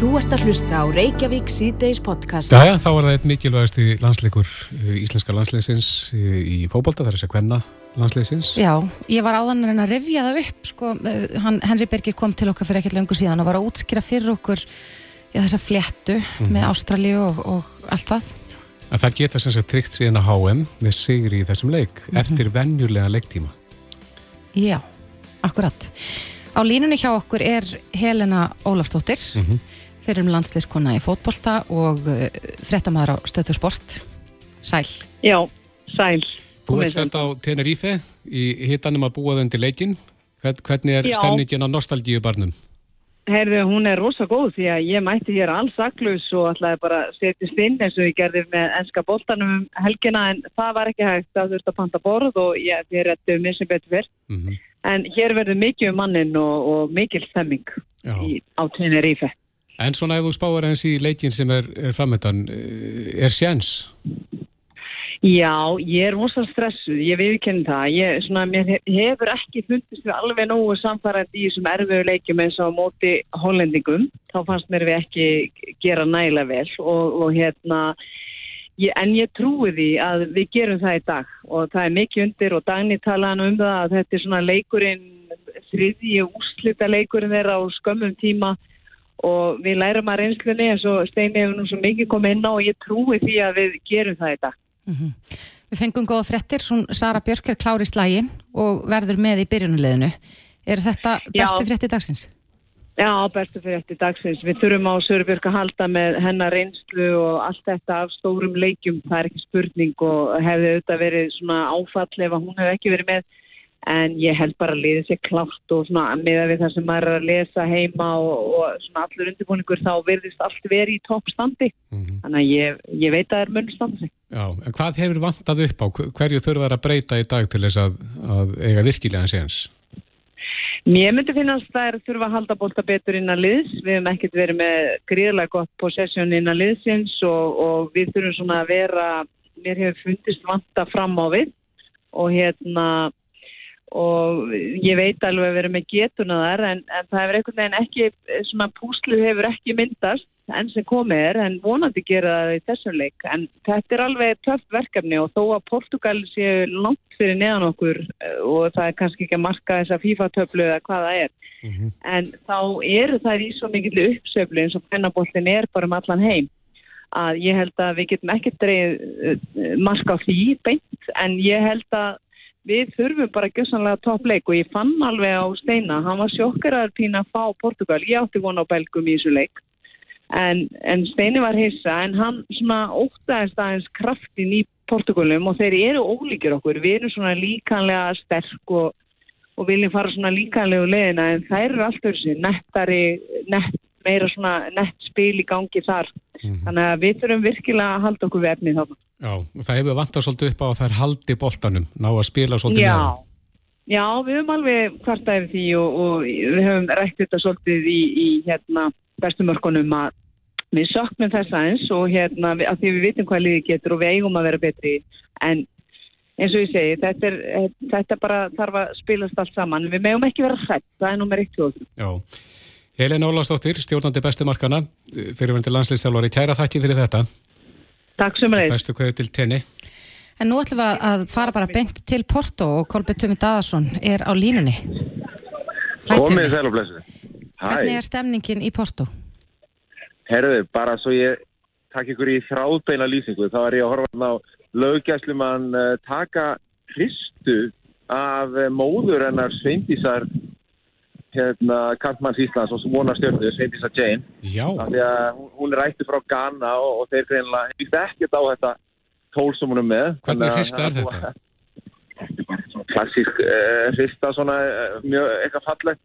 Þú ert að hlusta á Reykjavík síðdeis podcast. Jæja, þá var það eitt mikilvægast í landsleikur eh, íslenska landsleisins eh, í fókbólta, það er þess að hvenna landsleisins. Já, ég var áðan að revja það upp, sko, eh, hann, Henry Berger kom til okkar fyrir ekkert löngu síðan og var að útskýra fyrir okkur já, þessa fléttu mm -hmm. með Ástralju og, og allt það. En það geta sem sagt tryggt síðan að HM með sigri í þessum leik mm -hmm. eftir vennjulega leiktíma. Já, akkurat. Á línunni hjá okkur er Helena Ólafstóttir. Mm -hmm fyrir um landsleiskona í fótbolta og uh, frettamæður á stöðu sport. Sæl. Já, sæl. Þú ert þetta á Tenerife í hittanum að búa þenn til leikin. Hvernig er stemningin á nostalgíu barnum? Herðu, hún er rosa góð því að ég mætti hér alls aklus og ætlaði bara að setjast inn eins og ég gerði með ennska boltanum um helgina en það var ekki hægt að þurft að panta borð og ég er réttu mér sem betur verð. Mm -hmm. En hér verður mikið um mannin og, og mikil stemming í, á Tenerife. En svona ef þú spáir eins í leikin sem er, er framöndan, eh, er sjans? Já, ég er mjög stressuð, ég viðkenni það. Ég, svona, hefur ekki fundist við alveg nógu samfærandi í þessum erfiðu leikjum eins og móti hollendingum. Þá fannst mér við ekki gera næla vel og, og hérna, ég, en ég trúi því að við gerum það í dag og það er mikið undir og Dagni talaði um það að þetta er svona leikurinn, þriðji úslita leikurinn þeirra á skömmum tíma og við lærum að reynslunni eins og Steini hefur nú svo mikið komið inn á og ég trúi því að við gerum það þetta. Mm -hmm. Við fengum góða frettir, Sara Björk er klári í slægi og verður með í byrjunuleginu. Er þetta bestu fretti dagsins? Já, bestu fretti dagsins. Við þurfum á Söru Björk að halda með hennar reynslu og allt þetta af stórum leikjum, það er ekki spurning og hefði auðvitað verið svona áfall ef hún hefði ekki verið með en ég held bara að liða sér klátt og svona meða við það sem maður er að lesa heima og, og svona allur undirbúningur þá verðist allt verið í toppstandi mm -hmm. þannig að ég, ég veit að það er munstandi Já, en hvað hefur vantað upp á? Hverju þurfa að breyta í dag til þess að, að eiga virkilega séns? Mér myndi finnast að það er að þurfa að halda bólta betur innan liðs, við hefum ekkert verið með gríðlega gott possession innan liðsins og, og við þurfum svona að vera mér hefur fundist vanta fram á við og hérna og ég veit alveg að vera með getuna þar en, en það hefur einhvern veginn ekki, svona púslið hefur ekki myndast enn sem komið er en vonandi gera það í þessum leik en þetta er alveg töft verkefni og þó að Portugal séu langt fyrir neðan okkur eh, og það er kannski ekki að marka þessa FIFA-töflu eða hvað það er mm -hmm. en þá eru það í svo mikill uppsöflu eins og pennabollin er bara um allan heim að ég held að við getum ekki dreið eh, marka á því beint en ég held að við þurfum bara gössanlega toppleik og ég fann alveg á Steina, hann var sjokkaraður pína að fá Portugal, ég átti vona á Belgum í þessu leik. En, en Steini var hissa en hann svona ótaðist aðeins kraftin í Portugalum og þeir eru ólíkir okkur, við erum svona líkanlega sterk og, og viljum fara svona líkanlegu leðina en það eru alltaf þessi nettari, nett, meira svona nett spil í gangi þar Mm -hmm. Þannig að við þurfum virkilega að halda okkur við efnið þarna. Já, það hefur vantað svolítið upp á að það er haldi boltanum, ná að spila svolítið Já. með það. Já, við höfum alveg hvarta yfir því og, og við höfum rætt þetta svolítið í, í hérna, bestumörkunum að við söknum þess aðeins og hérna, að því við vitum hvað liði getur og við eigum að vera betri en eins og ég segi, þetta, er, þetta bara þarf að spilast allt saman. Við meðum ekki vera hrætt, það er nummer eitt tjóð. Já. Helena Ólastóttir, stjórnandi bestumarkana, fyrirvendir landslýstjálfari, kæra þakki fyrir þetta. Takk sem leið. Bestu kveðu til tenni. En nú ætlum við að fara bara beint til Porto og Kolbjörn Tumi Dadarsson er á línunni. Komið þegar og blessu. Hvernig er stemningin í Porto? Herðu, bara svo ég takk ykkur í þráðbeina lýsingu, þá er ég að horfa á löggæslum að uh, taka hristu af uh, móður ennar Sveindísar hérna, kantmanns Íslands og svona stjórnir, Sveindísa Jane. Þannig að hún er ætti frá Ghana og, og þeir greinlega hefist ekkert á þetta tól sem hún er með. Hvernig hrista er þetta? Þetta er bara svona klassísk uh, hrista svona uh, mjög eitthvað fallegt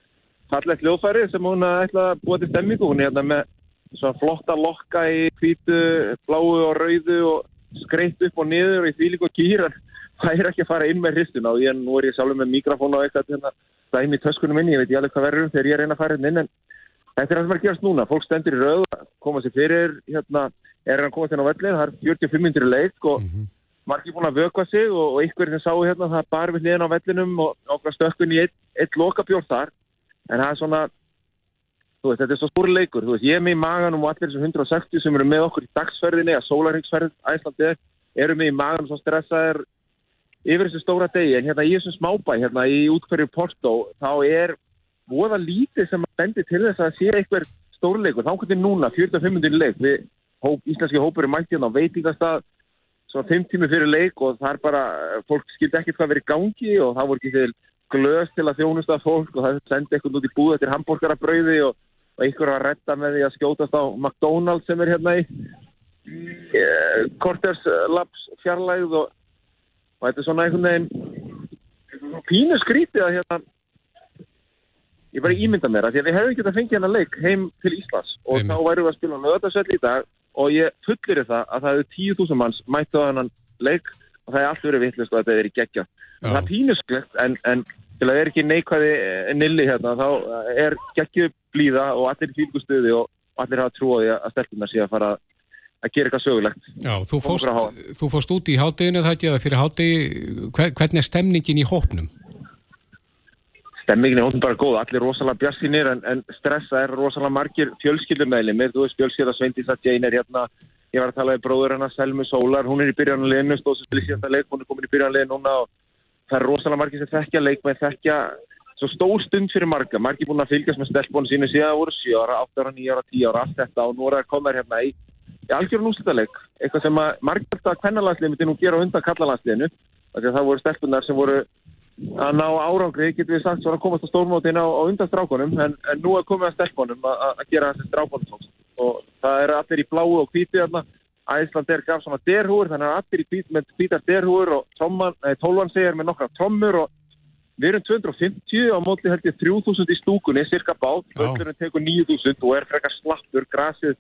fallegt ljófæri sem hún ætla að búa til stemmingu hún er hérna með svona flotta lokka í hvítu, bláu og rauðu og skreitt upp og niður og í því líka kýr. Það er ekki að fara inn með hristuna og ég, nú er ég sjálfur með mikrofón og eitthvað hérna dæmi í töskunum minni, ég veit ég alveg hvað verður þegar ég reyna að fara hérna inn en þetta er það sem er að gerast núna, fólk stendur í rauð koma sér fyrir, hérna er hann komast inn á vellin, það er 45 minnir leik og mm -hmm. margir búin að vöka sig og, og ykkur sem sáu hérna, það bar við hliðin á vellinum og okkar stökkun í eitt, eitt lokabjórn þar. En það er svona veist, þetta er svo stór leikur, þú veist, ég er með í maganum og allir þessum 160 sem eru með okkur í dagsferðinni að sólarhengsferð Æslandi eru með í maganum svo stressaður yfir þessu stóra degi, en hérna í þessum smábæ hérna í útkverju Porto þá er voða lítið sem að bendi til þess að sé eitthvað stórleikur, þá hvernig núna 45. leik, við hóp, íslenski hópur er mættið hérna á veitingastað svona 5 tími fyrir leik og það er bara fólk skildi ekkert hvað verið gangi og það voru ekki til glöðs til að þjónusta fólk og það sendi eitthvað út í búð eftir hambúrgarabrauði og, og einhver var að retta með því að skjótast á McDonalds sem er hérna í Korters Labs fjarlægð og, og þetta er svona einhvern veginn pínu skrítið að hérna ég bara ímynda mér að því að við hefum ekki að fengja hérna leik heim til Íslands. Og Einmitt. þá værum við að spila nöðarsveld í dag og ég fullir það að það eru 10.000 manns mættu á hennan leik og það er allt verið vittlust og þetta er í gegja það er pínusklegt en, en til að það er ekki neikvæði eh, nilli hérna þá er geggju blíða og allir fylgustuði og allir hafa trúið að stelpunar sé að fara að gera eitthvað sögulegt. Já, þú fóst, þú fóst út í hátteginu það ekki eða fyrir háttegi hvernig er stemningin í hópnum? Stemmingin er hóttum bara góð, allir rosalega bjassinir en, en stressa er rosalega margir fjölskyldumæli þú veist fjölskylda Sveindis að Jane er hérna. Ég var að tala um bróður hennar Selmu Sólar. Hún er í byrjanleginu, stóð sem spilur síðan leik. Hún er komin í byrjanleginu núna og það er rosalega margir sem þekkja leik með þekkja svo stór stund fyrir marga, margir búin að fylgjast með stelpónu sínu síðan það voru 7 ára, 8 ára, 9 ára, 10 ára, allt þetta. Og nú er það að koma hérna í, í algjörun úslutaleg eitthvað sem að margir þetta kvennalansliðinu myndi nú gera undan kallalandsliðinu það voru stelpunar sem voru að ná árangri, getur við sagt, svona að komast á stórmótin á, á undan strákonum en, en nú er komið að stelpunum að gera þessi strákonum og það er allir í bláu og hvíti þarna. Æsland er gaf svona derhúur, þannig að allir í hvít með hvítar derhúur og tólvan segir með nokkra trommur og við erum 250 á mótli held ég 3000 í stúkunni, cirka bát, völdurinn tekur 9000 og er frekar slappur, grasið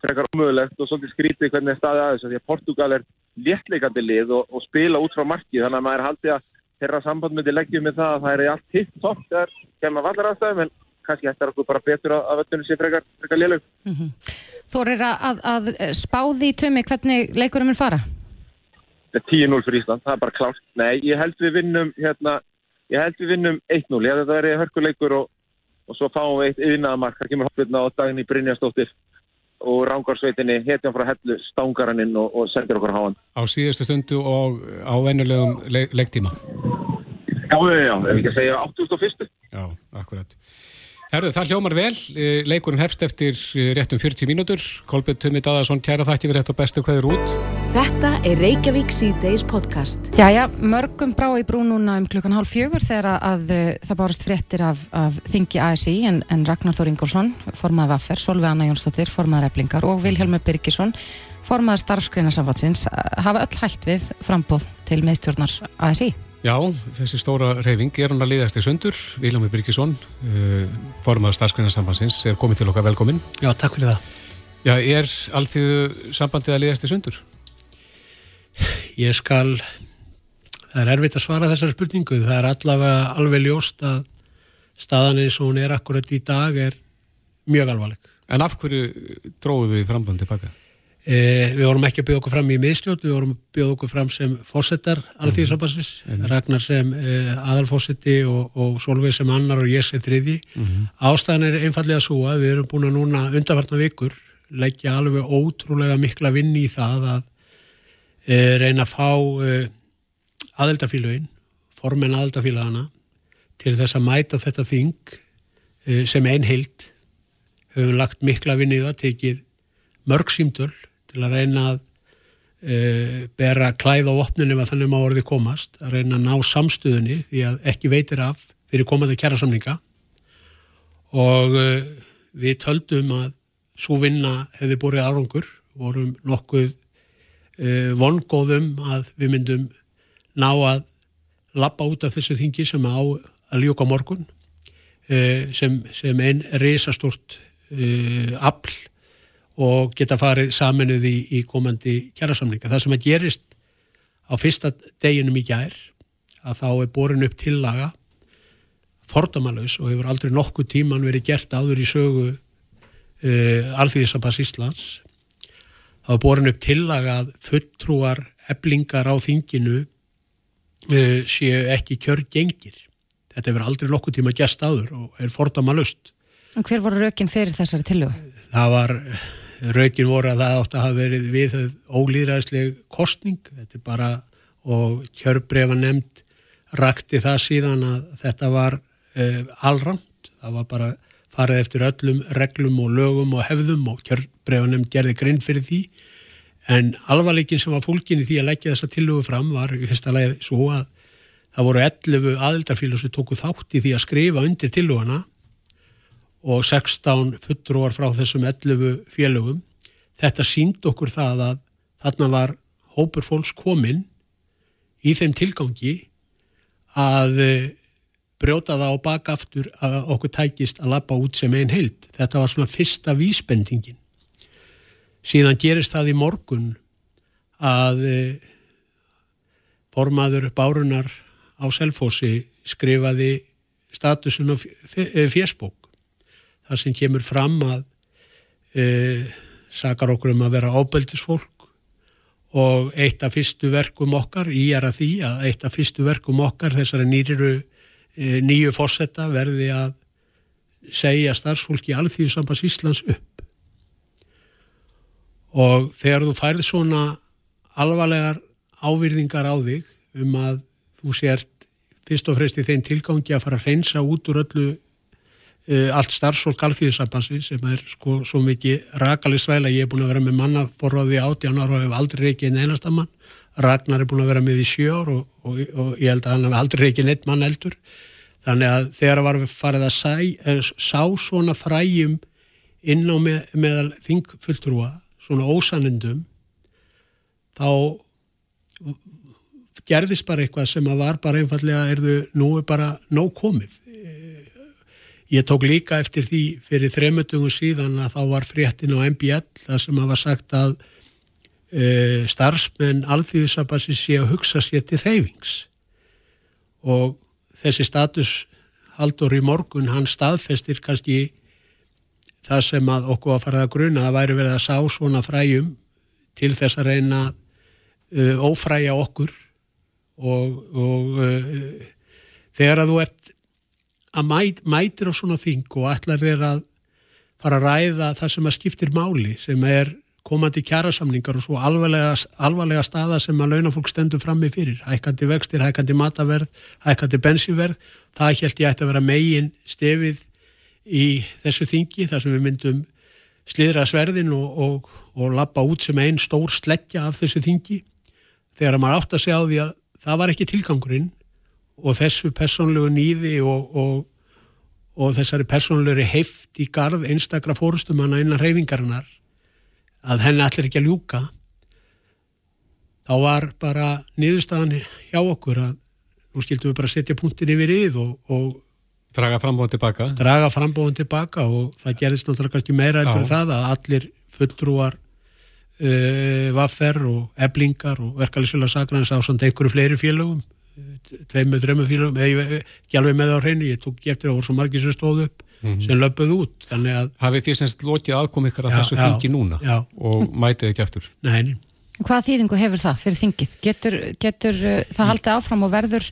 frekar umöðulegt og svolítið skrítið hvernig það staði aðeins, því að Portugal er léttleikandi lið og, og spila út frá markið, þannig að maður haldi að þeirra samband myndi leggjum með það að það er allt hitt topp þegar kemur vallar aðstæðum en kannski þetta er okkur bara betur að, að völdunum sé frekar, frekar lélög. Mm -hmm. Þórir að, að spáði í tömi hvernig leikurum er fara? Þetta er 10-0 fyrir Ísland, það er bara klárt. Nei, ég held við vinnum hérna, ég held við vinnum 1-0, ég held að það verði hörkuleikur og, og svo fáum við eitt yfirnaðamark, það kemur hoppirna á daginn í Brynjastóttir og Rángarsveitinni hetjum frá hellu stángaraninn og, og sendir okkur háan. Á síðustu stundu og á vennulegum le leiktíma? Já, já, já, ef ekki að segja 8.1. Já, akkurat. Herðu, það hljómar vel. Eh, leikurinn hefst eftir eh, réttum 40 mínútur. Kolbjörn Tummi Dadarsson, kæra þætti við rétt og bestu hverður út. Þetta er Reykjavík C-Days podcast. Jæja, mörgum brá í brú núna um klukkan hálf fjögur þegar að, að eh, það bárast fréttir af, af þingi ASI en, en Ragnar Þór Ingólfsson, formaði Vaffer, Solveig Anna Jónsdóttir, formaði Replingar og Vilhelmur Birgisson, formaði starfskreinasamfatsins, hafa öll hægt við frambóð til meðstjórnar ASI. Já, þessi stóra reyfing er hann að liðast í sundur. Viljámi Birkisson, uh, formadur starfsgreinarsambansins, er komið til okkar velkomin. Já, takk fyrir það. Já, er allþjóðu sambandið að liðast í sundur? Ég skal, það er erfitt að svara þessar spurningu. Það er allavega alveg ljóst að staðan eins og hún er akkurat í dag er mjög alvarleg. En af hverju dróðu þið framband tilbaka? Eh, við vorum ekki að byggja okkur fram í miðstjórn, við vorum að byggja okkur fram sem fórsetar alþýðisambansins, mm -hmm. Ragnar sem eh, aðalfórseti og, og Solveig sem annar og ég sem þriði. Mm -hmm. Ástæðan er einfallega svo að við erum búin að núna undanfartna vikur leggja alveg ótrúlega mikla vinni í það að reyna að fá eh, aðeldafílaugin, formen aðeldafílaugana til þess að mæta þetta þing eh, sem einhild höfum lagt mikla vinni í það, tekið mörg símtöl til að reyna að bera klæð á opnunum að þannig má orði komast, að reyna að ná samstöðunni því að ekki veitir af fyrir komandi kjærasamninga og við töldum að svo vinna hefði búið árangur, vorum nokkuð e, vongóðum að við myndum ná að lappa út af þessu þingi sem á að ljóka morgun e, sem, sem einn reysastort e, afl og geta farið saminuð í, í komandi kjærasamlinga. Það sem að gerist á fyrsta deginum í gær að þá er borin upp tillaga fordamalauðs og hefur aldrei nokkuð tíman verið gert áður í sögu uh, Alþýðisabass Íslands þá er borin upp tillaga að fulltrúar eblingar á þinginu uh, séu ekki kjörgengir. Þetta hefur aldrei nokkuð tíma gæst áður og er fordamalauðst Og hver voru rökin fyrir þessari tillögu? Það var, rökin voru að það átt að hafa verið við ólýðræðsleg kostning, þetta er bara, og kjörbrefa nefnd rakti það síðan að þetta var uh, allramt, það var bara farið eftir öllum reglum og lögum og hefðum og kjörbrefa nefnd gerði grinn fyrir því, en alvarleikin sem var fólkin í því að leggja þessa tillögu fram var í fyrsta lagi svo að það voru 11 aðildarfílu sem tóku þátt í því að skrifa undir tillöguna og 16 fulltrúar frá þessum 11 félögum. Þetta sínd okkur það að þarna var hópur fólks kominn í þeim tilgangi að eh, brjóta það á bakaftur að okkur tækist að lappa út sem einn heild. Þetta var svona fyrsta vísbendingin. Síðan gerist það í morgun að eh, formaður bárunar á Selfossi skrifaði statusun á fjersbók þar sem kemur fram að e, sakar okkur um að vera ábeldisfólk og eitt af fyrstu verkum okkar, ég er að því að eitt af fyrstu verkum okkar þessari nýriru e, nýju fórsetta verði að segja starfsfólki alþjóðsambas Íslands upp. Og þegar þú færði svona alvarlegar ávirðingar á þig um að þú sért fyrst og fremst í þeim tilgangi að fara að reynsa út úr öllu uh, allt starfsfólk alþjóðsambandsi sem er sko svo mikið rakalig svæla, ég er búin að vera með manna forráði átján ára og hef aldrei reykið einn einastamann, Ragnar er búin að vera með í sjö ár og, og, og ég held að hann hef aldrei reykið neitt mann eldur þannig að þegar var farið að sæ, er, sá svona fræjum inn á með, meðal þingfulltrúa, svona ósanendum þá gerðist bara eitthvað sem að var bara einfallega erðu nú er bara nóg komið. Ég tók líka eftir því fyrir þremutungum síðan að þá var fréttin á MBL þar sem að var sagt að e, starfsmenn alþjóðsabassi sé að hugsa sér til reyfings og þessi status haldur í morgun hann staðfestir kannski það sem að okkur að fara að gruna að væri verið að sá svona fræjum til þess að reyna uh, ófræja okkur. Og, og uh, þegar að þú ert að mæt, mætir á svona þing og ætlar þér að fara að ræða það sem að skiptir máli sem er komandi kjærasamningar og svo alvarlega, alvarlega staða sem að launafólk stendur fram með fyrir. Hækkandi vextir, hækkandi mataverð hækkandi bensinverð, það held ég ætti að vera megin stefið í þessu þingi þar sem við myndum sliðra sverðin og, og, og lappa út sem einn stór sleggja af þessu þingi. Þegar maður átt að segja á því að það var ekki tilgangurinn og þessu personlegu nýði og, og, og þessari personlegu heift í garð einstakra fórustumanna innan reyfingarinnar að henni allir ekki að ljúka þá var bara niðurstaðan hjá okkur að nú skildum við bara setja punktin yfir yð og, og draga frambóðan tilbaka? draga frambóðan tilbaka og það gerðist náttúrulega kannski meira eftir það að allir fulltrúar uh, vaffer og eblingar og verkefælisvöla sakrans á samt einhverju fleiri félögum tveim með þrejum fílum ekki alveg með á hreinu, ég tók eftir að voru svo margir sem stóðu upp, mm -hmm. sem löpuð út þannig að Hafið því semst lokið aðkom ykkur að já, þessu já, þingi núna já. og mætið ekki eftir Nei Hvað þýðingu hefur það fyrir þingið? Getur, getur uh, það haldið áfram og verður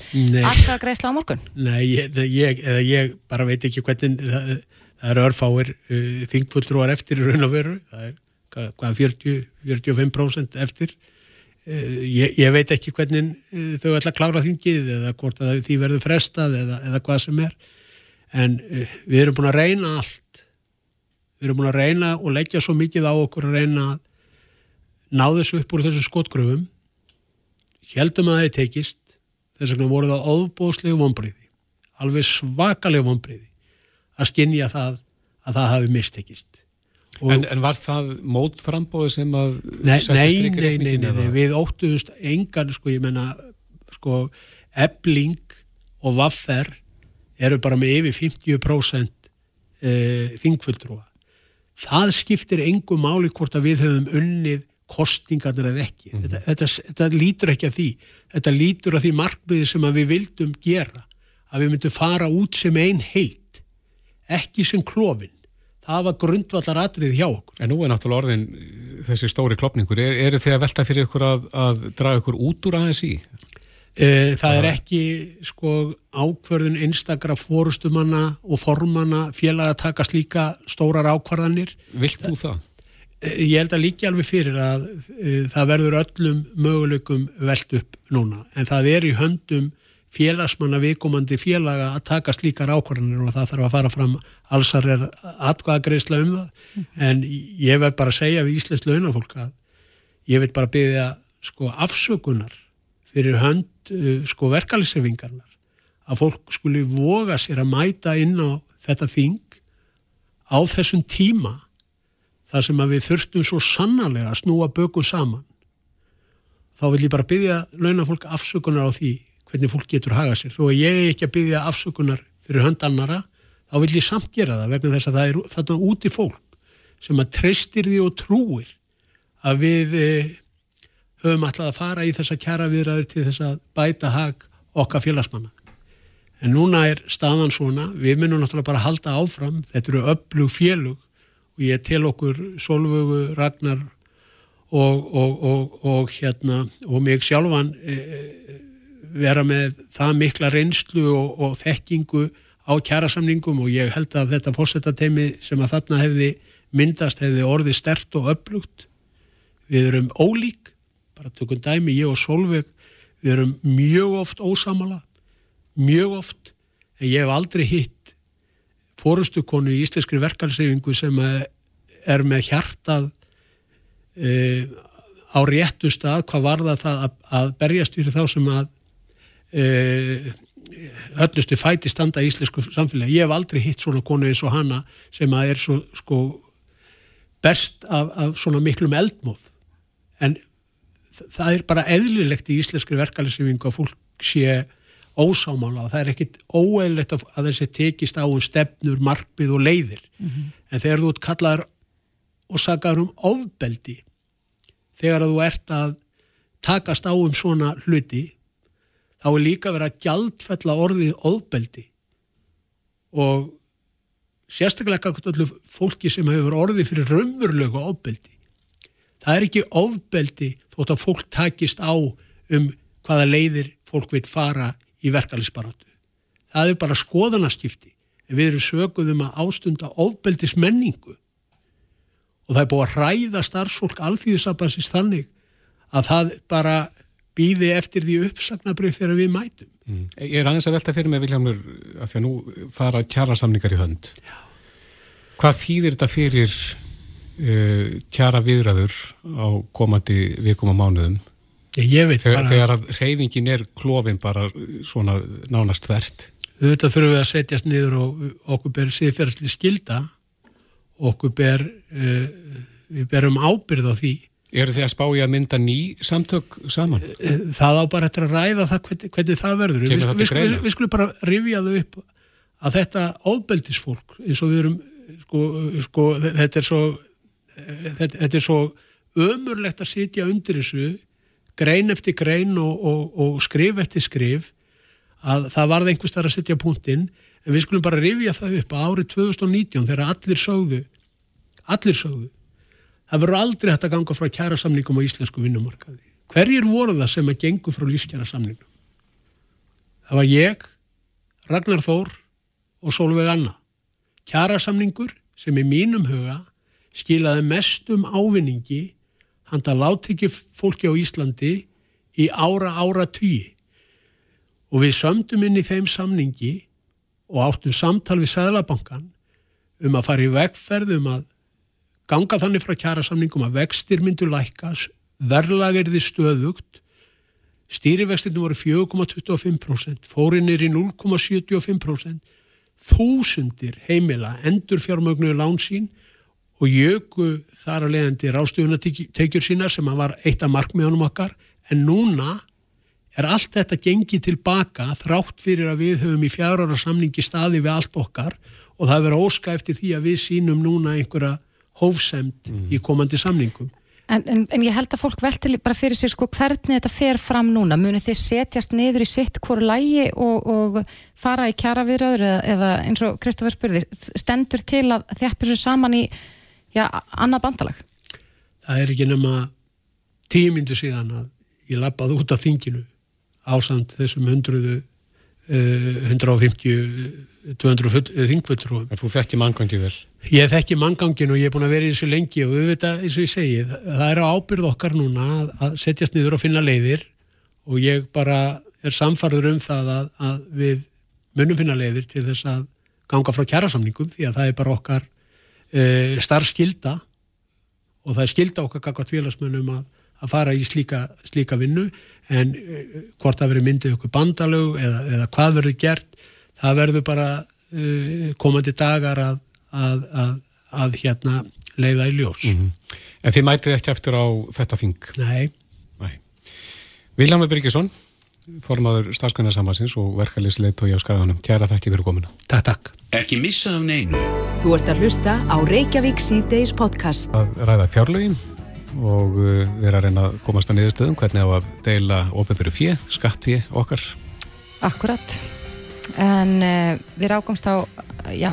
alltaf greiðsla á morgun? Nei, ég, ég, ég bara veit ekki hvernig það, það eru örfáir uh, þingfulltrúar eftir raun og veru, það er hvað 40-45% eftir Eh, ég, ég veit ekki hvernig eh, þau ætla að klára þingið eða hvort að því verður frestað eða, eða hvað sem er en eh, við erum búin að reyna allt. Við erum búin að reyna og leggja svo mikið á okkur að reyna að ná þessu upp úr þessu skotgröfum. Heldum að það er tekist. Þess vegna voru það óbóðslegu vonbriði alveg svakalega vonbriði að skinja það að það hafi mistekist. En, en var það mótframbóði sem að nei, nei, nei, nei, nei, við óttuðust engan, sko, ég menna sko, ebling og vaffer eru bara með yfir 50% e, þingfulltrúa það skiptir engum máli hvort að við höfum unnið kostingarnir eða ekki mm. þetta, þetta, þetta lítur ekki að því þetta lítur að því markmiði sem við vildum gera að við myndum fara út sem einn heilt ekki sem klófin það var grundvallar atrið hjá okkur. En nú er náttúrulega orðin þessi stóri klopningur. Er, er þið að velta fyrir ykkur að, að draga ykkur út úr aðeins í? E, það er ekki sko ákverðun einstakra fórustumanna og formanna félag að taka slíka stórar ákvarðanir. Vilt þú það? E, ég held að líka alveg fyrir að e, það verður öllum möguleikum veld upp núna en það er í höndum félagsmanna viðkomandi félaga að taka slíkar ákvarðanir og það þarf að fara fram allsar er atkvæðagreisla um það mm. en ég verð bara að segja við Íslands launafólk að ég veit bara byggja sko afsökunar fyrir hönd sko verkalisrefingarnar að fólk skuli voga sér að mæta inn á þetta þing á þessum tíma þar sem að við þurftum svo sannarlega að snúa böku saman. Þá vil ég bara byggja launafólk afsökunar á því hvernig fólk getur hagað sér. Þó að ég er ekki að byggja afsökunar fyrir hönd annara þá vil ég samt gera það vegna þess að það er þarna úti fólk sem að treystir því og trúir að við eh, höfum alltaf að fara í þessa kjara viðræður til þess að bæta hag okkar félagsmanna. En núna er staðan svona, við minnum náttúrulega bara að halda áfram, þetta eru öflug félug og ég tel okkur Solvögu, Ragnar og, og, og, og hérna mig sjálfan e, vera með það mikla reynslu og þekkingu á kjærasamningum og ég held að þetta fórsetatemi sem að þarna hefði myndast hefði orðið stert og öflugt. Við erum ólík bara tökum dæmi, ég og Solveig við erum mjög oft ósamala mjög oft en ég hef aldrei hitt fórustukonu í Íslenskri verkalseyfingu sem er með hjartað e, á réttu stað hvað var það að, að berjast fyrir þá sem að e, höllustu fæti standa í íslensku samfélagi. Ég hef aldrei hitt svona konu eins og hana sem að er svo sko best af, af svona miklum eldmóð en það er bara eðlilegt í íslenskri verkefælisviðingu að fólk sé ósámála og það er ekkit óeðlilegt að þessi tekist á um stefnur, markmið og leiðir. Mm -hmm. en þegar þú ert kallaður og saggar um ofbeldi þegar þú ert að takast á um svona hluti þá er líka verið að gjaldfella orðið ofbeldi. Og sérstaklega fólki sem hefur orðið fyrir raunverulegu ofbeldi það er ekki ofbeldi þótt að fólk takist á um hvaða leiðir fólk vil fara í verkefælisbarátu. Það er bara skoðanaskipti en við erum söguð um að ástunda ofbeldis menningu og það er búið að hræða starfsfólk alþýðisabansins þannig að það bara býði eftir því uppsagnabrið þegar við mætum. Mm. Ég er aðeins að velta fyrir mig Viljámur að því að nú fara kjara samningar í hönd. Já. Hvað þýðir þetta fyrir uh, tjara viðræður á komandi vikum og mánuðum. Þegar, bara, þegar að reyðingin er klófin bara svona nánast þvert. Þetta þurfum við að setjast niður og okkur ber síðferðsli skilda okkur ber uh, við berum ábyrð á því. Eru þið að spá í að mynda ný samtök saman? Eh, það á bara eftir að ræða það hvernig, hvernig það verður. Við, við, við, við skulum bara rifja þau upp að þetta ábeldisfólk eins og við erum sko, sko, þetta er svo þetta, þetta er svo ömurlegt að sitja undir þessu grein eftir grein og, og, og skrif eftir skrif að það varði einhvers þar að setja punktinn. En við skulum bara rifja það upp að árið 2019 þegar allir sögðu allir sögðu það verður aldrei hægt að ganga frá kjæra samningum á íslensku vinnumarkaði. Hverjir voru það sem að gengu frá lífskjæra samningum það var ég Ragnar Þór og Solveig Anna. Kjæra samningur sem í mínum huga skilaði mestum ávinningi handa láttekju fólki á Íslandi í ára ára tugi og við sömdum inn í þeim samningi og áttum samtal við Sæðlabankan um að fara í vegferð um að ganga þannig frá kjara samningum að vextir myndu lækas, verðlagirði stöðugt, stýrivextinu voru 4,25%, fórinir í 0,75%, þúsundir heimila endur fjármögnu lánsín og jöku þar að leiðandi rástuðunatekjur sína sem var eitt af markmiðunum okkar en núna er allt þetta gengið tilbaka þrátt fyrir að við höfum í fjárara samningi staði við allt okkar og það verður óska eftir því að við sínum núna einhverja hófsemt mm. í komandi samningum. En, en, en ég held að fólk velti bara fyrir sig sko hvernig þetta fer fram núna, munir þið setjast niður í sitt hverju lægi og, og fara í kjara viðröður eða, eða eins og Kristófur spurði, stendur til að þjappi svo saman í já, annað bandalag? Það er ekki nema tímyndu síðan að ég lappaði út af þinginu ásand þessum hundruðu uh, 150 200 þingvöldur Þú þekki manngangi vel Ég þekki manngangin og ég er búin að vera í þessu lengi og auðvitað, eins og ég segi, það er á ábyrð okkar núna að, að setjast niður og finna leiðir og ég bara er samfarður um það að, að við munum finna leiðir til þess að ganga frá kjærasamningum því að það er bara okkar e, starfskilda og það er skilda okkar kakvart félagsmönnum að, að fara í slíka, slíka vinnu en e, hvort það verður myndið okkur bandalög eða, eða hvað verður gert, það verður bara e, komandi dagar að að, að, að hérna leiða í ljós. Mm -hmm. En þið mætið ekki eftir á þetta þing? Nei. Nei. Viljámi Byrkesson, formadur starfsgrænarsamansins og verkefliðsleit og ég á skæðanum. Kjæra þakki fyrir komuna. Takk, takk. Ekki missa af neinu. Þú ert að hlusta á Reykjavík C-Days podcast. Að ræða fjárlögin og uh, við erum að reyna að komast að niðurstöðum hvernig á að deila ofinbyrju fjö, skattfjö okkar. Akkurat. En uh, við rákumst á, já,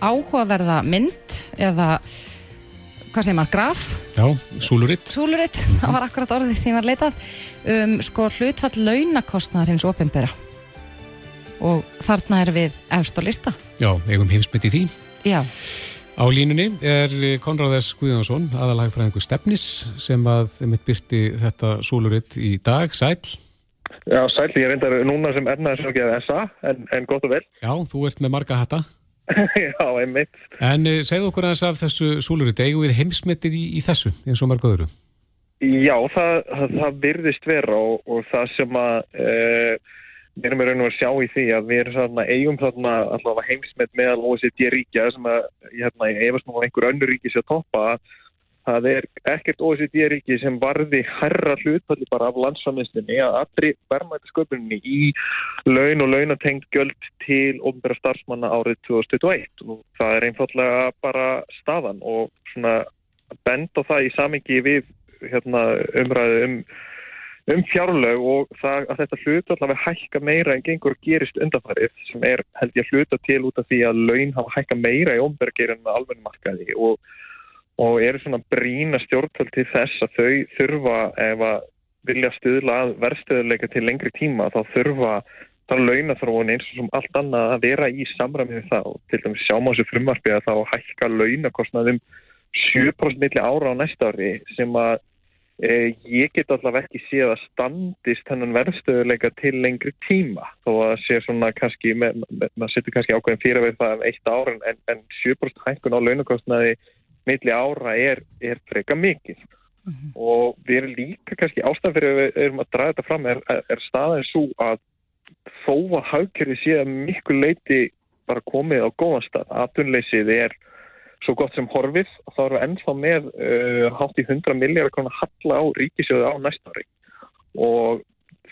áhugaverða mynd eða hvað segir maður, graf? Já, súluritt. Súluritt, það var akkurat orðið sem ég var leitað um sko hlutfall launakostnaðar hins ofinbera og þarna er við efst á lista. Já, eigum heimsmynd í því. Já. Á línunni er Konráðs Guðjónsson, aðalhagfræðingu Stefnis sem að mitt byrti þetta súluritt í dag, sæl. Já, sæl, ég reyndar núna sem ernaðarsökjaði SA, en, en gott og vel. Já, þú ert með marga hatta. Já, einmitt. En uh, segðu okkur aðeins af þessu súluriti, eigum við heimsmetið í, í þessu eins og marga öðru? Já, það, það, það virðist vera og, og það sem að við erum raun og að sjá í því að við erum svona, eigum þarna allavega heimsmet meðal OECD ríkja sem að, hérna, ég efast nú einhver önnur ríki sé að toppa að það er ekkert OECD-ríki sem varði herra hlutfalli bara af landsfaminslinni að allri verðmættisköpuninni í laun og launatengt göld til ofnbæra starfsmanna árið 2021 og það er einfallega bara staðan og svona bend á það í samingi við hérna, umræðu um, um fjárlög og það að þetta hlutfall hafi hækka meira en gengur gerist undanfarið sem er held ég að hluta til út af því að laun hafa hækka meira í ofnbæra gerina alvegnumarkaði og og eru svona brína stjórnvöld til þess að þau þurfa ef að vilja stuðla að verðstöðuleika til lengri tíma þá þurfa það launaþróun eins og sem allt annað að vera í samræmið og til dæmis sjáum á þessu frumarfi að þá hækka launakostnaðum 7% milli ára á næsta ári sem að e, ég get allavega ekki séð að standist hennan verðstöðuleika til lengri tíma. Þó að sé svona kannski, maður setur kannski ákveðin fyrir að vera það um eitt ára en, en 7% hækkun á launakostnaði milli ára er, er freka mikið mm -hmm. og við erum líka kannski ástæðan fyrir að við erum að draga þetta fram er, er staðin svo að þó að haugkerfi sé að miklu leiti bara komið á góðan stað aðtunleysið er svo gott sem horfið og þá erum við ennþá með uh, hátt í 100 miljardar konar halla á ríkisjöðu á næstari og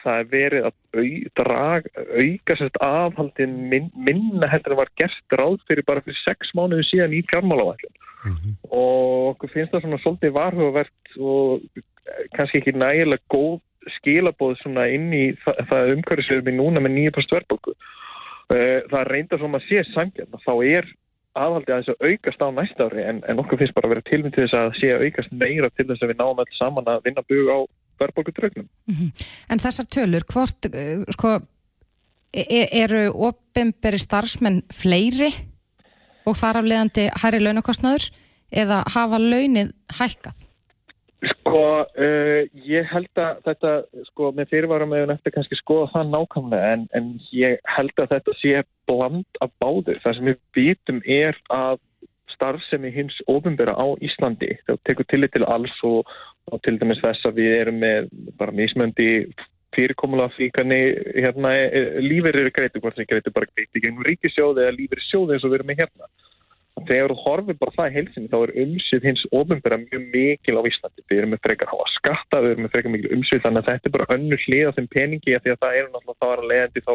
það er verið að au, drag, auka sérst afhaldin min, minna heldur að var gert ráð fyrir bara fyrir 6 mánuðu síðan í fjármálavæðin mm -hmm. og okkur finnst það svona svolítið varhugavert og kannski ekki nægilega góð skilabóð svona inn í það, það umhverfisverðum í núna með 9% verðbóku. Eh, það reynda sem að sé sangjarn þá er aðhaldi að þess að aukast á næsta ári en, en okkur finnst bara að vera tilmynd til þess að sé að aukast meira til þess að við náum alls saman að vinna bug á verðbókutrögnum. Mm -hmm. En þessar tölur, hvort eh, sko, e, e, eru ofinberi starfsmenn fleiri og þar af leiðandi hærri launakostnaður eða hafa launin hækkað? Sko, uh, ég held að þetta, sko, með fyrirvarum hefur nefndi kannski skoða það nákvæmlega en, en ég held að þetta sé bland af báður. Það sem við vitum er að starfsemi hins ofinbera á Íslandi, það tekur tillit til alls og, og til dæmis þess að við erum með bara mismöndi fyrirkomulega fíkani hérna, e, lífeyrir eru greitur, hvort sem greitur bara greitur gengum ríkisjóði eða lífeyrir sjóði eins og við erum með hérna. Þegar þú horfið bara það í heilsinni þá er umsvið hins ofinbæra mjög mikil á Íslandi. Við erum með frekar háa skatta, við erum með frekar mikil umsvið þannig að þetta er bara önnu hlið á þeim peningi því að það er náttúrulega það að leiðandi þá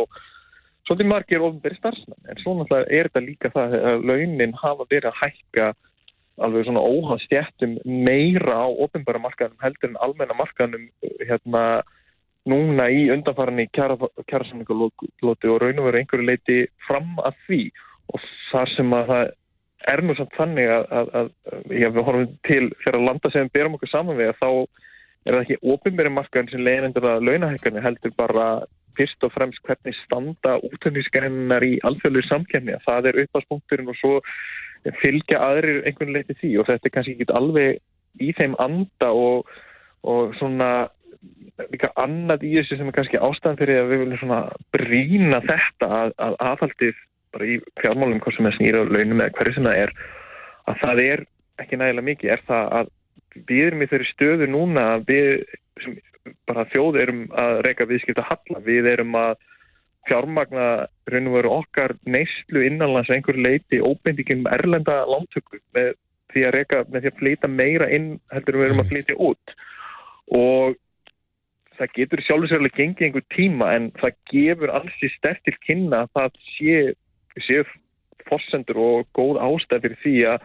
svolítið margir ofinbæri starfsmenn. En svo náttúrulega er þetta líka það að launin hafa verið að hækka alveg svona óhanstjættum meira á ofinbæra markaðum heldur en almenna markaðum hérna núna í undanfarinni kjærasamningalóti og raun og veru einhverju leiti fram að því. Og þar sem að það er nú samt þannig að, að, að já, við horfum til að landa sem við berum okkur saman við að þá er það ekki ofinbæri markaðin sem leiðindur að launahækkarnir heldur bara fyrst og fremst hvernig standa útlendinskærinnar í alþjóðlega samkjæmni að það er uppáspunkturinn og svo fylgja aðrir einhvern leiti því og þetta er kannski ekki alveg í þeim anda og, og svona líka annað í þessu sem er kannski ástæðan fyrir að við viljum svona brína þetta að, að aðhaldið bara í fjármálum hvað sem er snýra launum eða hverju sem það er að það er ekki nægilega mikið. Er það að við erum í þeirri stöðu núna við sem bara þjóð erum að reyka viðskipta halla, við erum að fjármagna raun og veru okkar neyslu innanlands einhver leiti óbendikinn með erlenda lántöku með því að reyka, með því að flyta meira inn heldur við erum að flytja út. Og það getur sjálfsvegulega gengið einhver tíma en það gefur alls í stertil kynna að það sé, sé fossendur og góð ástæð fyrir því að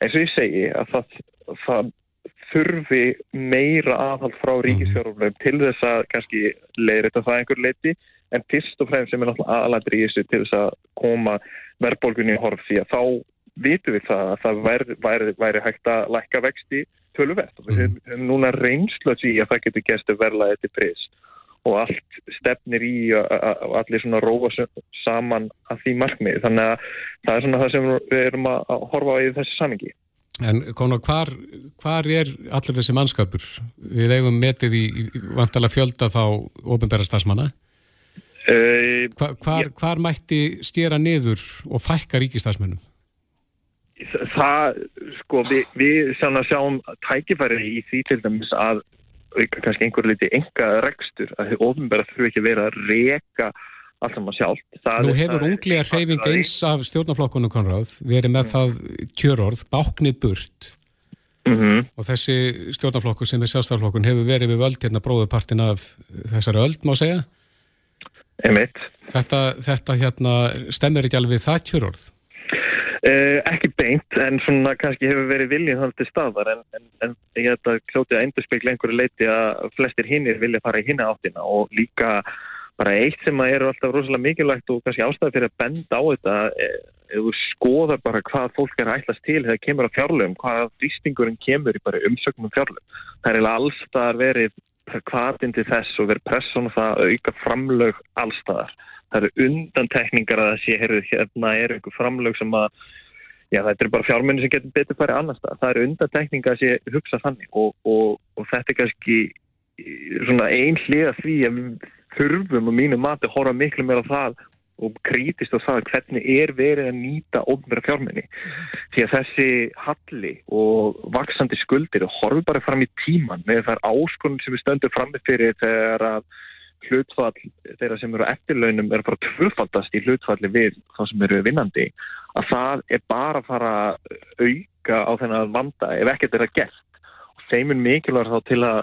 eins og ég segi að það, það þurfi meira aðhald frá mhm. Að þetta en fyrst og fremst sem er náttúrulega aðalættir í þessu til þess að koma verðbólgunni í horf því að þá vitum við það að það væri, væri, væri hægt að lækka vexti töluvert og við hefum mm. núna reynslu að því að það getur gæstu verla eftir pris og allt stefnir í og allir svona róa saman að því markmið þannig að það er svona það sem við erum að horfa á í þessu samingi. En Conor, hvar, hvar er allir þessi mannskapur? Við eigum metið í, í vantala fjölda þá ofinbæra stafsmanna. Uh, hvar, hvar, hvar mætti stjera niður og fækka ríkistafsmennum? Það, sko, við, við sjáum tækifæri í því til dæmis að auka kannski einhver liti enga rekstur að þau ofinbæra þurfu ekki verið að reka allt saman sjálf. Það Nú hefur unglega hreyfing eins af stjórnaflokkunum Konráð verið með mm. það kjörorð báknið burt mm -hmm. og þessi stjórnaflokkur sem er sjálfstaflokkun hefur verið við völd hérna bróðupartin af þessari öld má segja. Þetta, þetta hérna stemmer ekki alveg það kjörorð? Eh, ekki beint en svona kannski hefur verið viljið þannig til staðar en, en, en ég held að klótið að endurspegla einhverju leiti að flestir hinnir vilja fara í hinna áttina og líka bara eitt sem er alltaf rosalega mikilvægt og kannski ástæði fyrir að benda á þetta eh, ef þú skoðar bara hvað fólk er ætlast til þegar það kemur á fjárlöfum, hvað dýstingurinn kemur í bara umsöknum fjárlöfum. Það er allstaðar verið hvaðinn til þess og verið pressun og það auka framlög allstaðar. Það eru undantekningar að það sé, heyrðu, hérna er einhver framlög sem að, já þetta er bara fjármenni sem getur betur farið annar stað. Það eru undantekningar að sé hugsa þannig og, og, og þetta er kannski svona ein hliða því að við þurfum og mínu mati að horfa miklu meira á það og krítist á það hvernig er verið að nýta ofnverða fjármenni því að þessi halli og vaksandi skuldir og horfi bara fram í tíman með þær áskonum sem við stöndum fram með fyrir þegar að hlutfall þeirra sem eru eftirlaunum er að fara tvöfaldast í hlutfalli við þá sem eru vinnandi að það er bara að fara að auka á þennan vanda ef ekkert er að gert. Og þeim er mikilvægt þá til að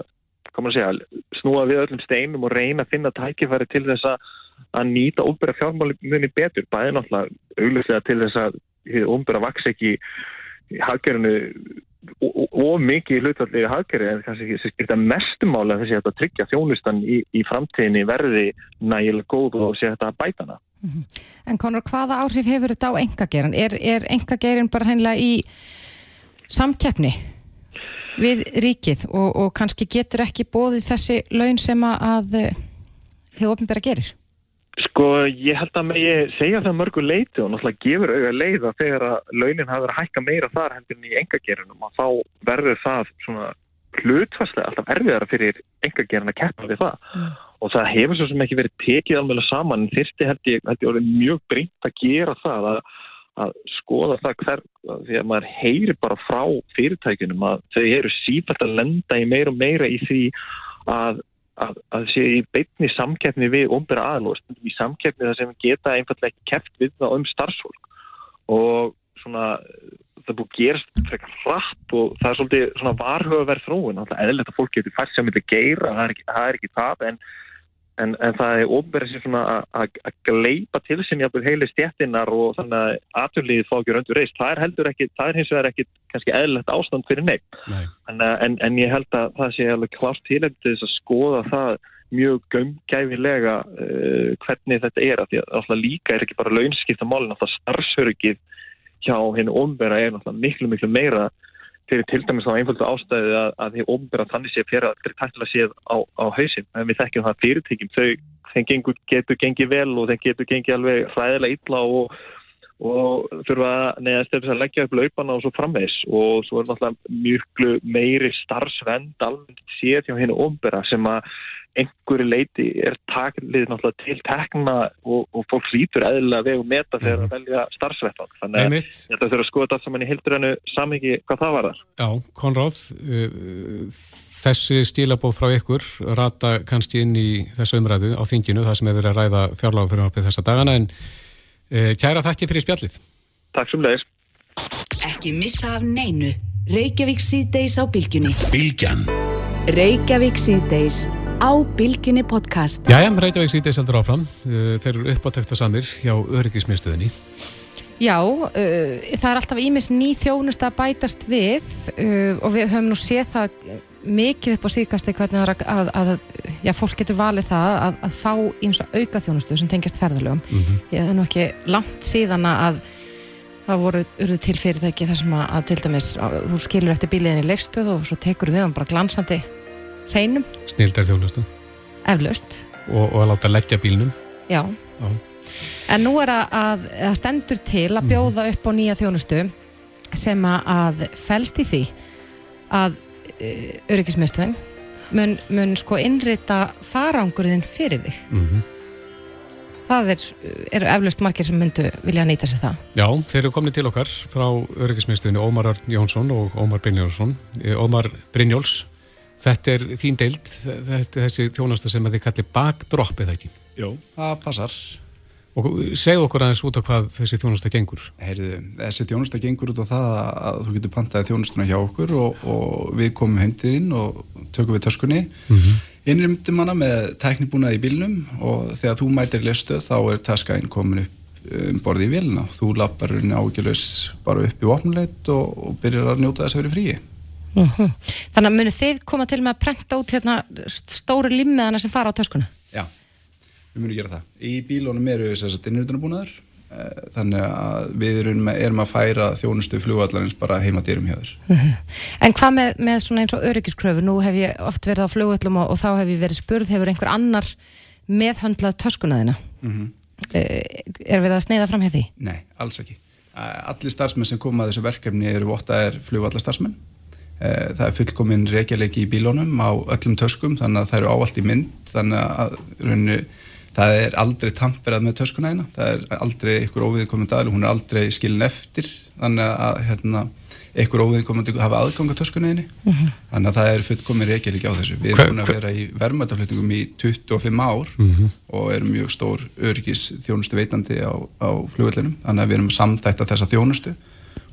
segja, snúa við öllum steinum og reyna að finna tækifæri til þess að nýta óbæra fjármálinni betur, bæði náttúrulega auglustlega til þess að óbæra vaks ekki haggerinu og mikið í haggerinu en kannski skilta mestumála þess að tryggja þjónustan í, í framtíðinni verði nægilega góð og sé þetta að bæta hana. -hmm. En Conor, hvaða áhrif hefur þetta á engagerin? Er, er engagerin bara hennilega í samkeppni? við ríkið og, og kannski getur ekki bóðið þessi laun sem að þið ofinbæra gerir? Sko ég held að ég segja það mörgu leiti og náttúrulega gefur auðvitað leið að þegar að launin hafa verið að hækka meira þar hendur í engagerinum og þá verður það svona hlutfærslega alltaf erfiðara fyrir engagerin að keppa við það mm. og það hefur svo sem ekki verið tekið alveg saman en þyrsti held ég, held ég mjög brínt að gera það að að skoða það hver, því að maður heyri bara frá fyrirtækunum að þau eru sífælt að lenda í meira og meira í því að, að, að sé í beitni samkeppni við ombera aðlóðast, í samkeppni það sem geta einfallega ekki keft við það um starfsfólk. Og svona það búið gerast frekar hratt og það er svolítið svona varhugaverð þróun, eða þetta fólk getur fært sem vilja það ekki það, er ekki það en En, en það er ofnverðið sem svona að gleipa til sem jáfnveg heilir stjættinnar og þannig að aturlíðið fá ekki röndur reist. Það er heldur ekki, það er hins vegar ekki kannski eðlert ástand fyrir neitt. Nei. En, en, en ég held að það sé alveg klart tílegt til þess að skoða það mjög gömgæfilega uh, hvernig þetta er. Því að alltaf líka er ekki bara launskipta málinn, alltaf starfsörgið hjá hennu ofnverða er alltaf miklu miklu meira fyrir til dæmis á einföldu ástæði að, að því ofnbæra þannig sé fyrir að tættilega séð á, á hausin. En við þekkjum það fyrirtækjum, þau gengur, getur gengið vel og þeim getur gengið alveg hræðilega illa og, og þurfa neðast til þess að leggja upp laupana og svo framvegs og svo er náttúrulega mjög meiri starfsvend alveg séð hjá hennu ofnbæra sem að einhverju leiti er taklið náttúrulega til tekna og, og fólk lítur eðlilega vegu meta þegar að mhm. velja starfsvettan. Þannig að þetta þurfa að skoða þetta saman í hildurinu samhengi hvað það var þar. Já, Konráð, uh, þessi stílabóð frá ykkur rata kannski inn í þessu umræðu á þinginu, það sem hefur verið að ræða fjárláðu fyrir þessa dagana, en kæra þakki fyrir spjallið. Takk sem leiðis. Ekki missa af neinu. Reykjavík síðdeis á bylgjunni. Bylgjan. Reykjavík síðdeis á Bilginni podcast. Jæja, Reykjavík sítið seldur áfram. Uh, þeir eru uppátækta samir hjá öryggismiðstöðinni. Já, uh, það er alltaf ímis ný þjónust að bætast við uh, og við höfum nú séð það mikið upp á hvernig að, að, að já, fólk getur valið það að, að fá eins og auka þjónustu sem tengist ferðalögum. Mm -hmm. Ég er nú ekki langt síðan að það voru urðu til fyrirtæki þar sem að til dæmis þú skilur eftir bíliðin í leifstöð og svo tekur við hann bara glansandi hreinum. Snildar þjónustu. Eflaust. Og, og að láta leggja bílnum. Já. Já. En nú er að, að stendur til að mhm. bjóða upp á nýja þjónustu sem að fælst í því að e, öryggismjöstuðin mun, mun sko innrita farangurinn fyrir þig. Mm -hmm. Það er, eru eflaust margir sem myndu vilja nýta sér það. Já, þeir eru komnið til okkar frá öryggismjöstuðinu Ómar Örn Jónsson og Ómar Brynjólfsson. E, Ómar Brynjóls Þetta er þín deild, þessi þjónasta sem að þið kalli bakdropp eða ekki? Jó, það passar. Og segð okkur aðeins út á hvað þessi þjónasta gengur? Heyrðu, þessi þjónasta gengur út á það að þú getur pantaði þjónastuna hjá okkur og, og við komum heimtiðinn og tökum við töskunni. Mm -hmm. Innrymdum hana með tæknibúnað í bílnum og þegar þú mætir lestuð þá er taskainn komin upp um borði í vilna. Þú lappar ágjörleis bara upp í vopnuleit og, og byrjar að njóta þess að vera fríi. Mhm. -huh. Þannig að munir þið koma til með að prenta út hérna stóru limmiðana sem fara á töskuna? Já, við munum gera það. Í bílónum eru þess að innrýtunarbúnaður eh, þannig að við erum, erum að færa þjónustu flugvallarins bara heima dýrum hjá þér. En hvað með, með svona eins og öryggiskröfu? Nú hef ég oft verið á flugvallum og, og þá hef ég verið spurð, hefur einhver annar meðhandlað töskuna þína? Uh mhm. -huh. Er verið að sneiða fram hjá því? Nei, alls ekki. Allir starfsmenn sem koma að þessu verkefni eru vottaðir flugvallarstarfsmenn Eh, það er fullkominn reykjaleiki í bílónum á öllum töskum þannig að það eru áallt í mynd þannig að rauninu, það er aldrei tamperað með töskuna eina það er aldrei ykkur óviðkomandi aðlu hún er aldrei skilin eftir þannig að hérna, ykkur óviðkomandi hafa aðgang á töskuna eini mhm. -huh. þannig að það er fullkominn reykjaleiki á þessu við erum búin að vera í verðmætaflutningum í 25 ár mhm. -huh. og erum mjög stór öryggis þjónustu veitandi á, á flugvellinum þannig að við erum samþætt að þessa þjónustu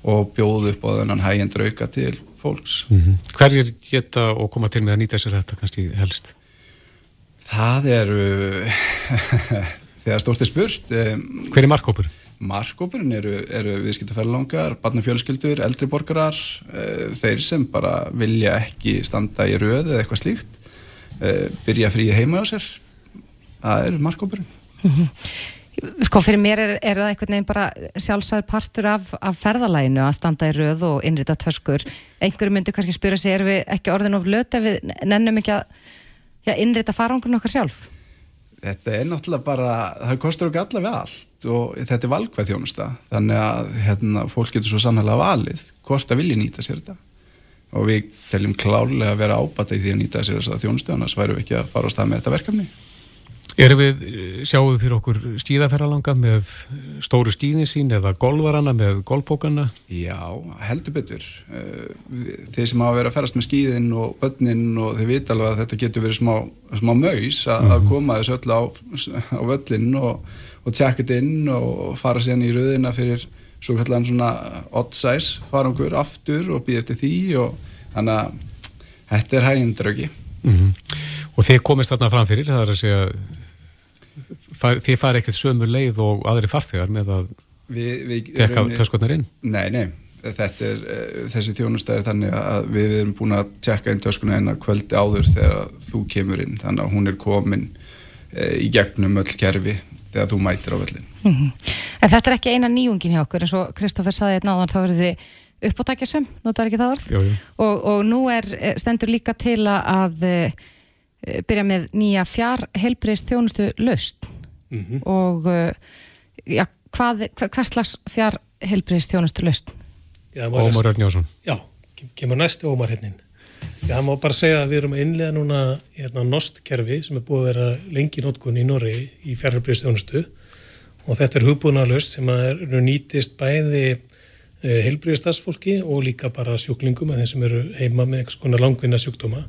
og bjóðu upp á þennan hægjend rauka til fólks. Mm -hmm. Hverjir geta og koma til með að nýta sér þetta kannski helst? Það eru þegar stórt er spurt um, Hver er markkópur? Markkópurinn eru, eru viðskiptaferðlangar barnafjölskyldur, eldri borgarar uh, þeir sem bara vilja ekki standa í röð eða eitthvað slíkt uh, byrja frí heima á sér það eru markkópurinn mm -hmm. Sko fyrir mér er, er það einhvern veginn bara sjálfsæður partur af, af ferðalæginu að standa í röð og innrita töskur. Einhverju myndi kannski spyrja sig, erum við ekki orðin of löt ef við nennum ekki að ja, innrita farangunum okkar sjálf? Þetta er náttúrulega bara, það kostur okkur alla við allt og þetta er valkvæð þjónusta. Þannig að hérna, fólk getur svo sannlega valið hvort að vilja nýta sér þetta. Og við teljum klárlega að vera ábata í því að nýta sér þessa þjónustu, annars væru við ekki að fara á stað með þetta verkefni. Erum við, sjáum við fyrir okkur stíðaferralanga með stóru stíðin sín eða golvarana með golbókana? Já, heldur betur. Eh, þeir sem hafa verið að ferast með skíðin og börnin og þeir vita alveg að þetta getur verið smá, smá maus að mm -hmm. koma þessu öll á, á völlin og, og tjekkit inn og fara sérn í rauðina fyrir svo kallan svona odd size, fara okkur aftur og býða eftir því og þannig að þetta er hægindrauki. Mm -hmm. Og þeir komist þarna framfyrir, það er að segja þið fari ekkert sömu leið og aðri farþegar með að tekka töskotnar inn? Nei, nei, er, uh, þessi þjónustæðir þannig að við erum búin að tekka inn töskuna inn að kvöldi áður þegar þú kemur inn, þannig að hún er komin uh, í gegnum öll kerfi þegar þú mætir á völlin. Mm -hmm. En þetta er ekki eina nýjungin hjá okkur, eins og Kristófer saði hérna áðan, þá eru þið uppátækjasum, notar ekki það orð jú, jú. Og, og nú er eh, stendur líka til að uh, byrja með nýja fjár helbriðst þjónustu löst mm -hmm. og uh, ja, hvað, hvað, hvað slags fjár helbriðst þjónustu löst? Ómar Örnjósson Já, kemur næstu Ómar hennin Já, það má bara segja að við erum að innlega núna hérna, nostkerfi sem er búið að vera lengi nótkunni í Norri í fjárhelbriðstjónustu og þetta er hugbúinalust sem er nýtist bæði Eh, heilbríðistarsfólki og líka bara sjúklingum að þeim sem eru heima með konar langvinna sjúkdóma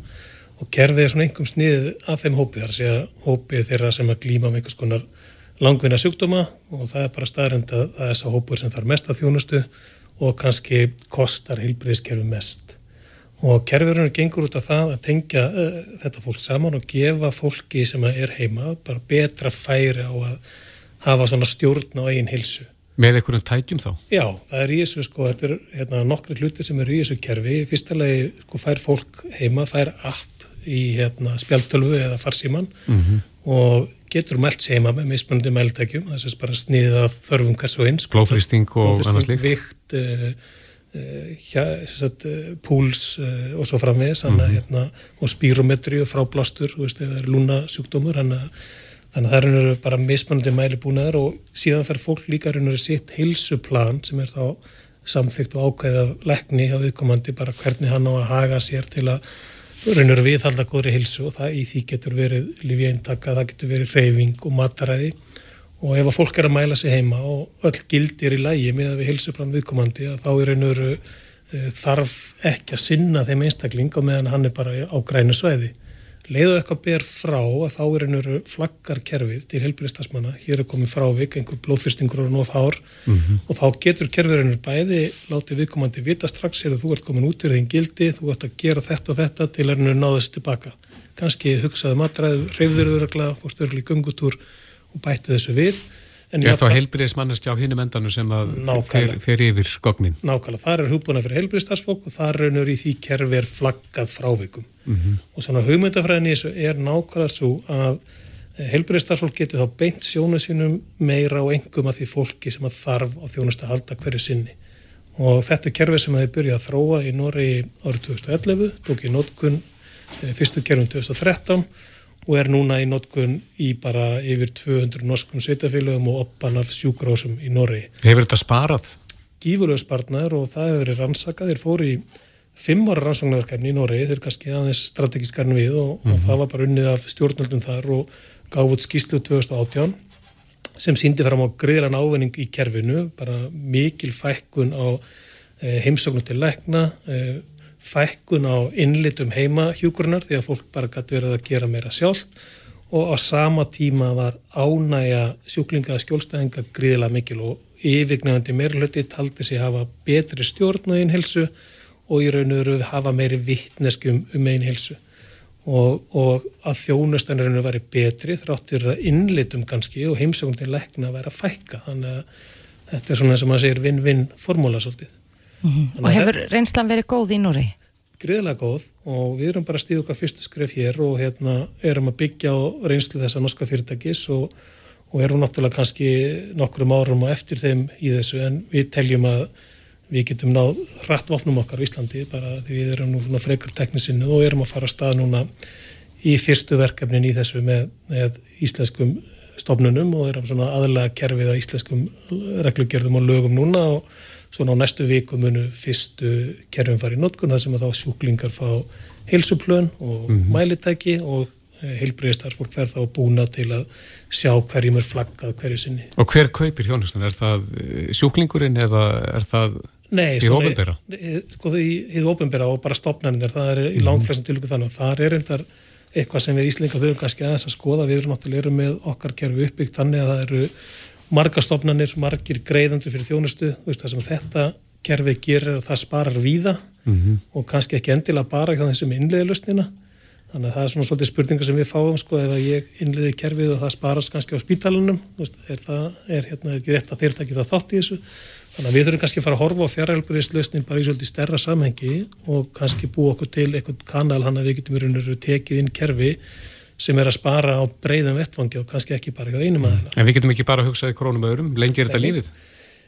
og kerfið er svona einhverjum snið að þeim hópið þar að segja hópið þeirra sem að glýma með einhvers konar langvinna sjúkdóma og það er bara staðrind að það er þess að hópur sem þarf mest að þjónustu og kannski kostar heilbríðiskerfið mest og kerfiðurinn gengur út af það að tengja uh, þetta fólk saman og gefa fólki sem er heima bara betra færi á að hafa svona stjórn á eigin hilsu Með einhverjum tækjum þá? Já, það er í þessu sko, þetta er hérna, nokkri hlutir sem eru í þessu kerfi. Fyrsta lagi sko, fær fólk heima, fær app í hérna, spjaltölfu eða farsíman mm -hmm. og getur meld heima með mismunandi meldtækjum. Það er bara sniðið að þörfum hvers og eins. Glófrýsting og annars líkt. Vikt, uh, uh, uh, púls og svo framvegis mm -hmm. hérna, og spírometri og fráblástur, lúna sjúkdómur, hann að Þannig að það eru bara mismunandi mælibúnaðar og síðan fer fólk líka sitt heilsuplan sem er þá samþygt og ákveða lekni á viðkomandi bara hvernig hann á að haga sér til að raun og verið viðhalda góðri heilsu og það í því getur verið lífjæntaka, það getur verið reyfing og mataræði. Og ef að fólk er að mæla sig heima og öll gildir í lægi með að við heilsuplan viðkomandi þá er raun og verið eh, þarf ekki að sinna þeim einstakling og meðan hann er bara á grænu sveiði leiðu eitthvað ber frá að þá er einhverju flaggarkerfið til helbriðstasmanna, hér er komið frávik einhver blóðfyrstingur og nóf hár mm -hmm. og þá getur kerfið einhverju bæði látið viðkomandi vita strax er að þú ert komin út fyrir þín gildi, þú ert að gera þetta og þetta til einhverju náðast tilbaka kannski hugsaðu matræðu, reyfður þurra fórstöðurli gungutúr og bætti þessu við Er þá heilbyrðismannast á hinnum endanum sem að fer, fer yfir gognin? Nákvæmlega, þar er hugbúna fyrir heilbyrðistarsfólk og þar raunur í því kerfi er flaggað frávikum mm -hmm. og svona hugmyndafræðin í þessu er nákvæmlega svo að heilbyrðistarsfólk getur þá beint sjónu sínum meira og engum að því fólki sem að þarf á þjónust að halda hverju sinni og þetta er kerfi sem hefur byrjað að þróa í Nóri árið 2011, tók í nótkun eh, fyrstu kerfum 2013 og er núna í notkun í bara yfir 200 norskum sveitafélögum og oppan af sjúkrásum í Norri. Hefur þetta sparað? Gífurlega sparnar og það hefur verið rannsakað. Þeir fóri í fimm ára rannsóknarverkefni í Norri, þeir kannski aðeins strategískarn við og, mm -hmm. og mhm. það var bara unnið af stjórnöldum þar og gáð út skýslu 2018 sem síndi fram á greiðlan ávinning í kerfinu, bara mikil fækkun á eh, heimsóknu til lækna, eh, fækkun á innlitum heima hjúkurnar því að fólk bara gæti verið að gera meira sjálf og á sama tíma var ánægja sjúklinga skjólstæðinga gríðilega mikil og yfirgnefandi meirlöti taldi sig hafa betri stjórn á einhelsu og í raun og veru hafa meiri vittneskum um einhelsu og, og að þjónustanurinn væri betri þráttir að innlitum kannski og heimsökum til væri að fækka. Þannig að þetta er svona sem að segja vinn-vinn formúla svolítið Mm -hmm. Og hefur reynslan verið góð í Núri? Gríðilega góð og við erum bara stíð okkar fyrstu skref hér og hérna erum að byggja á reynslu þessa norska fyrirtækis og, og erum náttúrulega kannski nokkrum árum og eftir þeim í þessu en við teljum að við getum náð hratt vopnum okkar í Íslandi bara því við erum nú frekar teknisinnu og erum að fara að stað núna í fyrstu verkefnin í þessu með, með íslenskum stofnunum og erum svona aðlega kerfið að íslenskum reglugjörðum og lögum núna og Svona á næstu viku munu fyrstu kerfum farið í notkun þar sem að þá sjúklingar fá heilsuplön og mm -hmm. mælitæki og eh, heilbreyðstarfólk verð þá búna til að sjá hverjum er flaggað hverju sinni. Og hver kaupir þjónustan? Er það eh, sjúklingurinn eða er það Nei, í ópenbæra? Nei, sko í ópenbæra og bara stopnarnir, það er í mm -hmm. langflessin tilvægu þannig að það er endar eitthvað sem við Íslinga þurfum kannski aðeins að skoða, við erum náttúrulega með okkar kerfi uppbyggt þannig að það eru margastofnanir, margir greiðandi fyrir þjónustu, veist, það sem þetta kerfið gerir að það sparar víða mm -hmm. og kannski ekki endilega bara hjá þessum innleiðilusnina þannig að það er svona svolítið spurningar sem við fáum sko ef ég innleiði kerfið og það sparast kannski á spítalunum er það, er hérna er ekki rétt að fyrirtæki það þátt í þessu þannig að við þurfum kannski að fara að horfa á fjárhælburiðslausnin bara í svolítið stærra samhengi og kannski búa okkur til eitthvað kanal hann að við getum verið tekið inn kerfi sem er að spara á breyðum vettfangi og kannski ekki bara hjá einum aðeins. En við getum ekki bara að hugsa í krónum öðrum, lengi er þetta lífið?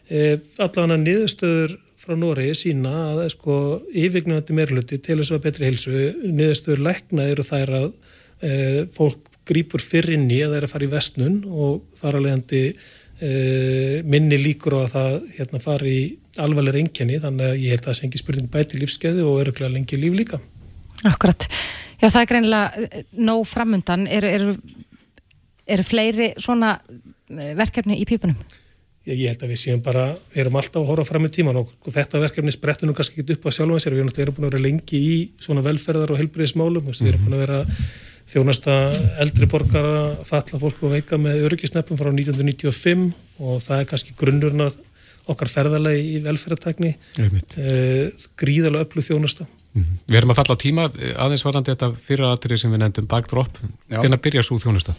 E, Allan að niðurstöður frá Nóri sína að sko yfirgnandi meirluti til þess að betri hilsu niðurstöður lækna eru þær að e, fólk grýpur fyrr inn í að það er að fara í vestnun og þar alveg hendi e, minni líkur á að það hérna, fari í alvarlega reyngjani þannig að ég held að það sé ekki spurning bæti lífskeiði og öruglega lengi líf líka. Akkurat. Já það er greinilega e, nóg framundan. Eru er, er fleiri svona e, verkefni í pípunum? Ég, ég held að við séum bara, við erum alltaf að horfa fram í tíman og þetta verkefni sprettur nú kannski ekki upp á sjálfum sér. Við erum alltaf búin að vera lengi í svona velferðar og helbriðismálum. Mm -hmm. Við erum búin að vera þjónasta eldri borgara falla fólk og veika með öryggisnefnum frá 1995 og það er kannski grunnurinn að okkar ferðalagi í velferðartækni e, gríðalega öllu þjónasta mm -hmm. Við erum að falla á tíma aðeins varandi þetta fyrra aðrið sem við nefndum backdrop, hvernig byrja svo þjónusta?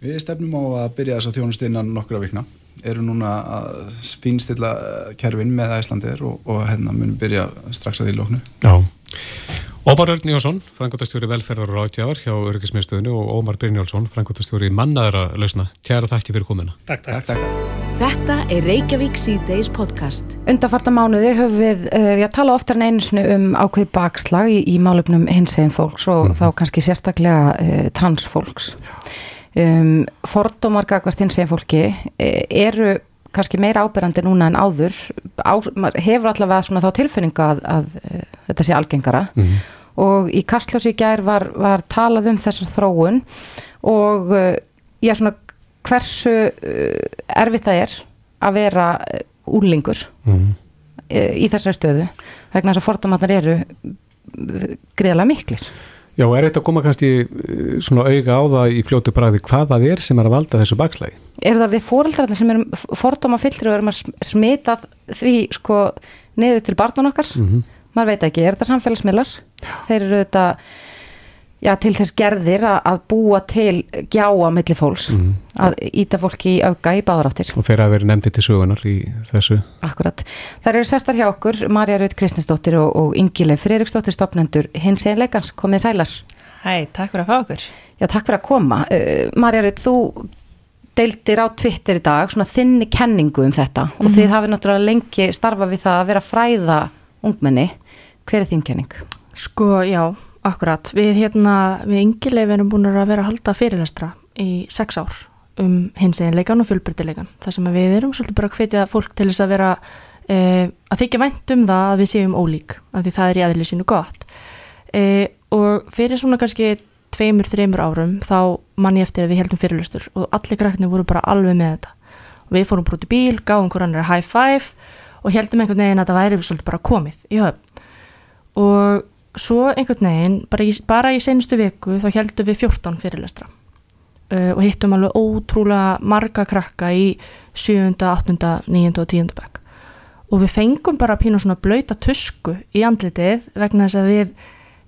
Við stefnum á að byrja þess að þjónustu innan nokkura vikna. Eru núna að spínstilla kerfin með Æslandir og, og hérna munum byrja strax að því lóknu Já Ómar Örn Jónsson, frangotastjóri velferðar og ráðgjafar hjá Örgismiðstöðinu og Ómar Brynjálsson, frangotastjóri mannaðara lausna. Kæra þakki fyrir komina. Takk, takk. takk, takk. Þetta er Reykjavík C-Days podcast. Undarfarta mánuði höfum við, uh, við að tala oftar en einu um ákveð bakslag í, í málöfnum hins eginn fólks og mm. þá kannski sérstaklega uh, transfólks. Um, Fordómar gagvast hins eginn fólki uh, eru kannski meira ábyrrandi núna en áður. Á, hefur allavega svona þá tilfinninga að, að þetta sé algengara. Mm og í Kastljósi í gær var, var talað um þessar þróun og uh, já svona hversu uh, erfitt það er að vera úrlingur mm. í þessari stöðu vegna þess að fordumatar eru greiðlega miklir. Já, er þetta að koma kannski svona auga á það í fljótu bræði hvað það er sem er að valda þessu bakslægi? Er það við fóreldrarnir sem erum fordóma fyllri og erum að smita því sko niður til barnan okkar? Mm -hmm maður veit ekki, er þetta samfélagsmiðlar? Þeir eru þetta já, til þess gerðir að, að búa til gjáa millir fólks mm. að íta fólki í auka í báðaráttir og þeir hafa verið nefndi til sögunar í þessu Akkurat, þær eru sestar hjá okkur Marja Raut Kristinsdóttir og, og Ingileif Freiriksdóttir stopnendur hins einn leikans, komið sælar Hæ, takk fyrir að fá okkur Já, takk fyrir að koma uh, Marja Raut, þú deildir á Twitter í dag svona þinni kenningu um þetta mm. og mhm. þið hafið náttúrulega lengi starfa við það að vera fræða ungmenni Hver er þín kenning? Sko, já, akkurat. Við hérna, við yngileg erum búin að vera að halda fyrirlestra í sex ár um hins eginleikan og fullbyrtileikan. Það sem við erum svolítið bara að hvetja fólk til þess að vera, e, að þykja vænt um það að við séum ólík, af því það er í aðlið sínu gott. E, og fyrir svona kannski tveimur, þreimur árum þá mann ég eftir að við heldum fyrirlestur og allir kraknir voru bara alveg með þetta. Og við fórum brútið bíl, gáðum hverjanir high five og heldum einhvern veginn að það væri svolítið bara komið í höfn og svo einhvern veginn, bara í, bara í senstu viku þá heldum við 14 fyrirlestra uh, og hittum alveg ótrúlega marga krakka í 7., 8., 9. og 10. bekk og við fengum bara pínu svona blöyta tusku í andlitið vegna þess að við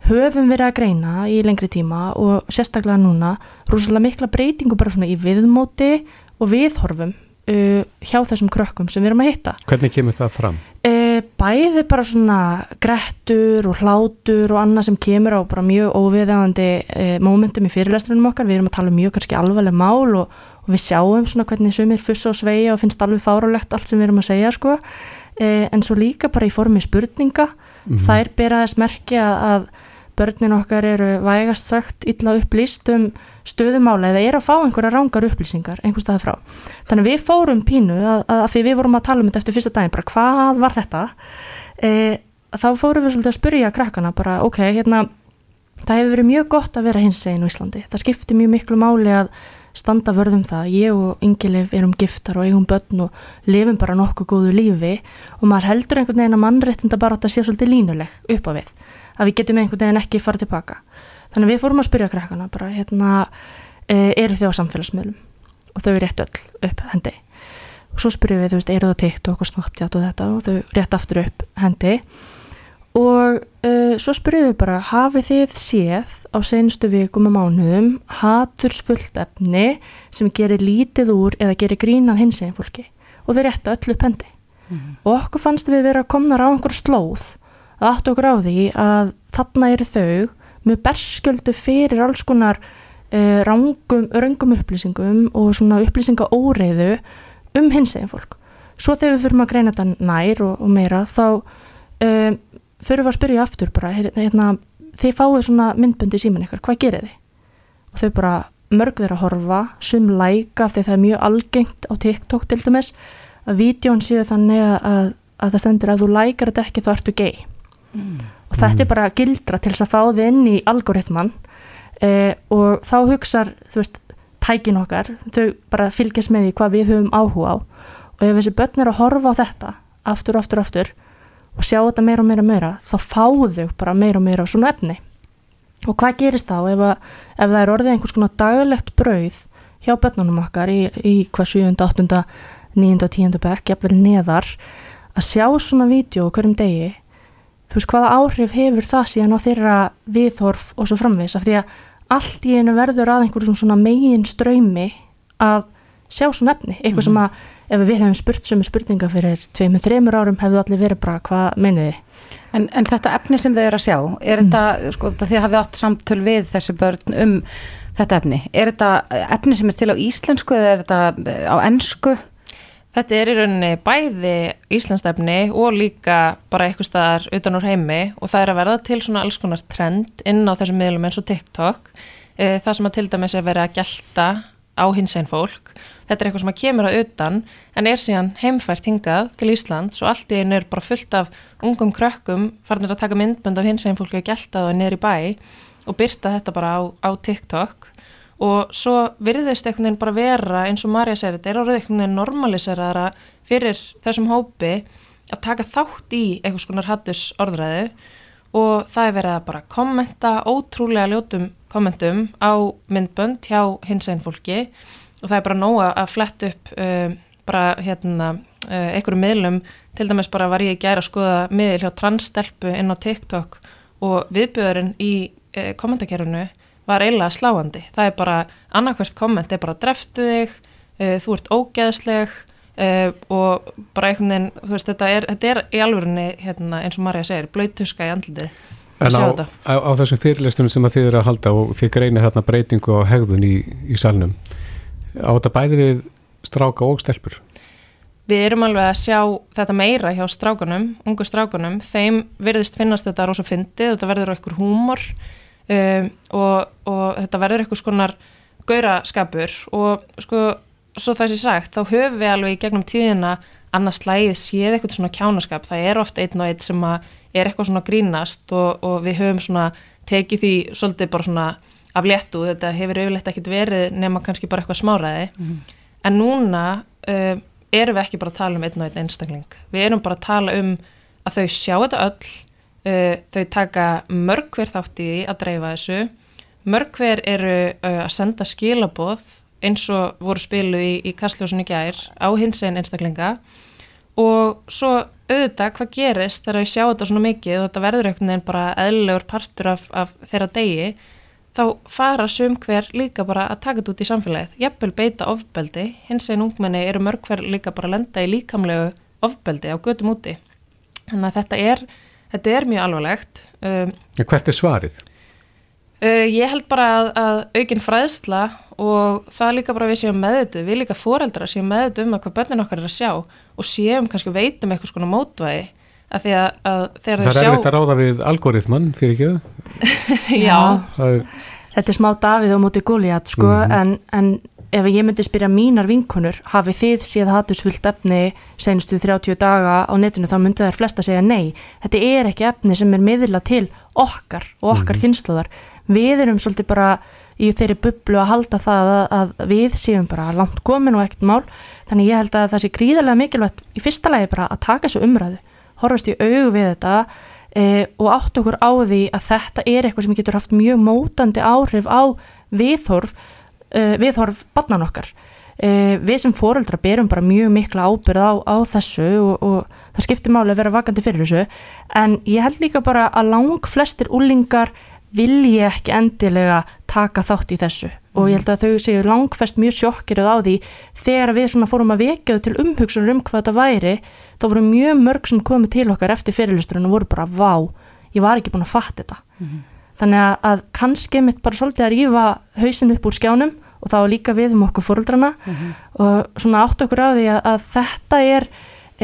höfum verið að greina í lengri tíma og sérstaklega núna rosalega mikla breytingu bara svona í viðmóti og viðhorfum uh, hjá þessum krökkum sem við erum að hitta. Hvernig kemur það fram? Bæði bara svona grettur og hlátur og annað sem kemur á bara mjög óviðegandi uh, mómentum í fyrirlesturinn okkar. Við erum að tala um mjög kannski alvarleg mál og, og við sjáum svona hvernig sumir fussa og sveia og finnst alveg fárálegt allt sem við erum að segja sko. Uh, en svo líka bara í formi spurninga. Mm -hmm. Þær beraðist merkja að börnin okkar eru vægast sagt illa upplýst um stöðumála eða er að fá einhverja rángar upplýsingar einhver staði frá. Þannig við fórum pínu að, að því við vorum að tala um þetta eftir fyrsta daginn, bara hvað var þetta? E, þá fórum við svolítið að spyrja krakkana bara ok, hérna það hefur verið mjög gott að vera hins eginn á Íslandi. Það skiptir mjög miklu máli að standa vörðum það. Ég og Ingelif erum giftar og eigum börn og lifum bara nokkuð góðu lífi og maður heldur einhvern veginn að mannréttinda bara átt að sé svolítið línuleg upp á við. Að við getum einhvern veginn ekki fara tilbaka. Þannig við fórum að spyrja krakkana bara hérna e, eru þau á samfélagsmiðlum? Og þau rétt öll upp hendi. Og svo spyrjum við þú veist eru það teikt og okkur snabbtjátt og þetta og þau rétt aftur upp hendi. Og e, svo spyrjum við bara hafið þið séð á senstu vikum og mánuðum hatursfullt efni sem gerir lítið úr eða gerir grín af hins eginn fólki? Og þau rétt öll upp hendi. Mm -hmm. og okkur fannst við vera að komna á einhver slóð að aftu okkur á því að þarna eru þau með berskjöldu fyrir alls konar uh, rangum, röngum upplýsingum og svona upplýsinga óreiðu um hins eginn fólk. Svo þegar við fyrir að greina þetta nær og, og meira þá um, þurfum við að spyrja aftur bara, hérna, þið fáið svona myndbundi síman ykkar, hvað gerir þið? Og þau bara mörg þeir að horfa, sum læka því það er mjög algengt á TikTok til dæmis að vídjón séu þannig að, að það stendur að þú lækar þetta ekki þá ertu gay mm. og þetta er bara gildra til þess að fá þið inn í algoritman eh, og þá hugsar þú veist, tækin okkar þau bara fylgjast með því hvað við höfum áhuga á og ef þessi börn er að horfa á þetta aftur, aftur, aftur og sjá þetta meira og meira og meira þá fáðu þau bara meira og meira á svona efni Og hvað gerist þá ef, að, ef það er orðið einhvers konar daglegt brauð hjá börnunum okkar í, í hvað 7., 8., 9. og 10. bekk, jafnvel neðar, að sjá svona vídeo hverjum degi, þú veist hvaða áhrif hefur það síðan á þeirra viðhorf og svo framvis, af því að allt í einu verður að einhverjum svona megin ströymi að sjá svona efni, eitthvað mm -hmm. sem að ef við hefum spurt sem er spurninga fyrir tveimur, þreimur árum hefðu allir verið bara hvað meiniði En, en þetta efni sem þau eru að sjá, er mm. þetta, sko, þetta því að hafið átt samtöl við þessi börn um þetta efni, er þetta efni sem er til á íslensku eða er þetta á ennsku? Þetta er í rauninni bæði íslenskstefni og líka bara eitthvað staðar utan úr heimi og það er að verða til svona alls konar trend inn á þessum miðlum eins og TikTok, e, það sem að til dæmis er verið að gelta á hins einn fólk. Þetta er eitthvað sem að kemur að utan en er síðan heimfært hingað til Íslands og allt í einu er bara fullt af ungum krökkum farnir að taka myndbönd af hins einn fólki að gelta það niður í bæ og byrta þetta bara á, á TikTok og svo virðist einhvern veginn bara vera eins og Marja segir þetta er orðið einhvern veginn normaliseraðara fyrir þessum hópi að taka þátt í eitthvað skonar hattus orðræðu. Og það er verið að bara kommenta ótrúlega ljótum kommentum á myndbönd hjá hins einn fólki. Og það er bara nóga að flett upp uh, bara hérna uh, einhverju miðlum, til dæmis bara var ég ekki gæra að skoða miðl hjá transstelpu inn á TikTok og viðbjöðurinn í uh, kommentakerfinu var eiginlega sláandi, það er bara annarkvært komment er bara dreftu þig uh, þú ert ógeðsleg uh, og bara einhvern veginn þú veist þetta er, þetta er í alvörunni hérna, eins og Marja segir, blöytuska í andlitið. En á, á, á þessum fyrirlistunum sem þið eru að halda og þið greinir hérna breytingu á hegðun í, í salnum á þetta bæði við stráka og stelpur? Við erum alveg að sjá þetta meira hjá strákunum, ungu strákunum, þeim virðist finnast þetta rosa fyndið, þetta verður eitthvað húmor um, og, og þetta verður eitthvað skonar gauraskapur og sko, svo það sé sagt, þá höfum við alveg í gegnum tíðina annars slæðið séð eitthvað svona kjánaskap, það er ofta einn og einn sem er eitthvað svona grínast og, og við höfum svona tekið því svolítið bara svona af léttu, þetta hefur auðvitað ekkert verið nema kannski bara eitthvað smáraði mm -hmm. en núna uh, erum við ekki bara að tala um einn og einn einstakling. Við erum bara að tala um að þau sjá þetta öll uh, þau taka mörg hver þátt í að dreifa þessu mörg hver eru uh, að senda skilaboð eins og voru spiluð í, í Kastljósunni gær á hins einn einstaklinga og svo auðvitað hvað gerist þegar við sjá þetta svona mikið og þetta verður einhvern veginn bara eðlulegur partur af, af þeirra degi þá fara sum hver líka bara að taka þetta út í samfélagið. Jafnvel beita ofbeldi, hins veginn ungmenni eru mörg hver líka bara að lenda í líkamlegu ofbeldi á gödum úti. Þannig að þetta er, þetta er mjög alvarlegt. Um, Hvert er svarið? Uh, ég held bara að, að aukinn fræðsla og það líka bara við séum meðutu, við líka foreldra séum meðutu um að hvað börnin okkar er að sjá og séum kannski veitum eitthvað svona mótvægi að því að, að þegar þau sjá... Það er erfitt að ráða við algoritmann fyrir ekki það? Já. Er... Þetta er smá Davíð á móti Góliat sko mm -hmm. en, en ef ég myndi spyrja mínar vinkonur hafi þið séð hattusfullt efni senustu 30 daga á netinu þá myndi þær flesta segja nei. Þetta er ekki efni sem er miðla til okkar og okkar mm -hmm. kynsluðar. Við erum svolítið bara í þeirri bublu að halda það að, að við séum bara langt komin og ekkert mál. Þannig ég held að það sé gríðarlega mikilvægt í fyrsta lagi bara að taka þessu umræðu horfast í auðu við þetta e, og átt okkur á því að þetta er eitthvað sem getur haft mjög mótandi áhrif á viðhorf, e, viðhorf barnan okkar. E, við sem fóreldra berum bara mjög mikla ábyrð á, á þessu og, og það skiptir máli að vera vakandi fyrir þessu en ég held líka bara að lang flestir úlingar vilji ekki endilega taka þátt í þessu og ég held að þau séu langfest mjög sjokkiröð á því þegar við svona fórum að vekjaðu til umhugsunum um hvað þetta væri þá voru mjög mörg sem komið til okkar eftir fyrirlusturinn og voru bara vá, ég var ekki búin að fatta þetta mm. Þannig að, að kannski mitt bara svolítið að rýfa hausin upp úr skjánum og þá líka við um okkur fóröldrana mm. og svona átt okkur á því að, að þetta er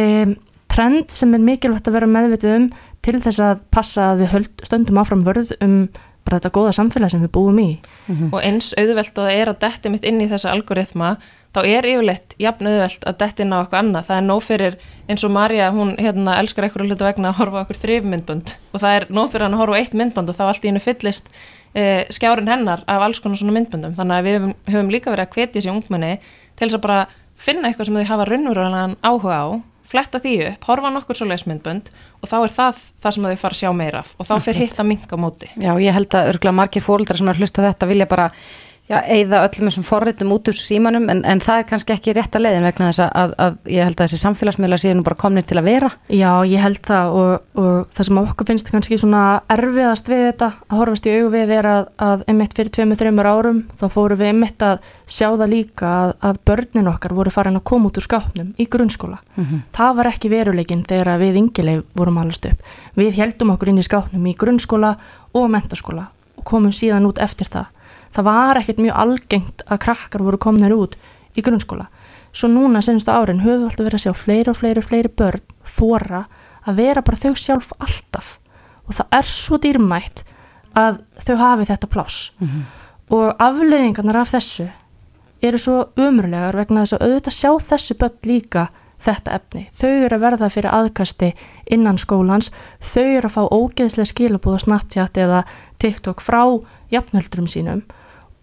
um, trend sem er mikilvægt að vera meðvitið um til þess að passa að við höld, stöndum áfram vörð um bara þetta góða samfélag sem við búum í. Mm -hmm. Og eins auðvelt og það er að detti mitt inn í þessa algoritma, þá er yfirleitt jafn auðvelt að detti inn á eitthvað annað. Það er nóg fyrir, eins og Marja, hún hérna, elskar eitthvað hlutu vegna að horfa okkur þrif myndbund og það er nóg fyrir hann að horfa eitt myndbund og þá allt í hennu fyllist eh, skjárin hennar af alls konar svona myndbundum. Þannig að við höfum, höfum líka verið að hvetja sér ungmenni til þess að bara finna eitthvað sem þau hafa raunverulegan áhuga á fletta því upp, horfa nokkur svo leismyndbönd og þá er það það sem þau fara að sjá meira af og þá fyrir hitt að minka móti. Já, ég held að örgulega margir fólkdrar sem er að hlusta þetta vilja bara já, eigða öllum þessum forritum út úr símanum en, en það er kannski ekki rétt að leiðin vegna þess að, að ég held að þessi samfélagsmiðla séu nú bara komnir til að vera. Já, ég held það og, og það sem okkur finnst kannski svona erfiðast við þetta að horfast í augvið er að, að einmitt fyrir tveimur, þreimur árum þá fóru við einmitt að sjá það líka að, að börnin okkar voru farin að koma út úr skápnum í grunnskóla. Mm -hmm. Það var ekki veruleikin þegar við yngileg vorum allast upp. Við heldum okkur inn í skápnum í grunnskóla og mentaskóla og komum síðan út eftir það það var ekkert mjög algengt að krakkar voru komnir út í grunnskóla. Svo núna senstu árin höfum við alltaf verið að sjá fleiri og fleiri og fleiri börn þóra að vera bara þau sjálf alltaf. Og það er svo dýrmætt að þau hafi þetta pláss. Mm -hmm. og afleiðingarnar af þessu eru svo umrölegar vegna þess að auðvitað sjá þessi börn líka þetta efni. Þau eru að verða fyrir aðkasti innan skólans, þau eru að fá ógeðslega skilabúð á Snapchat eða TikTok frá jafnöldurum sínum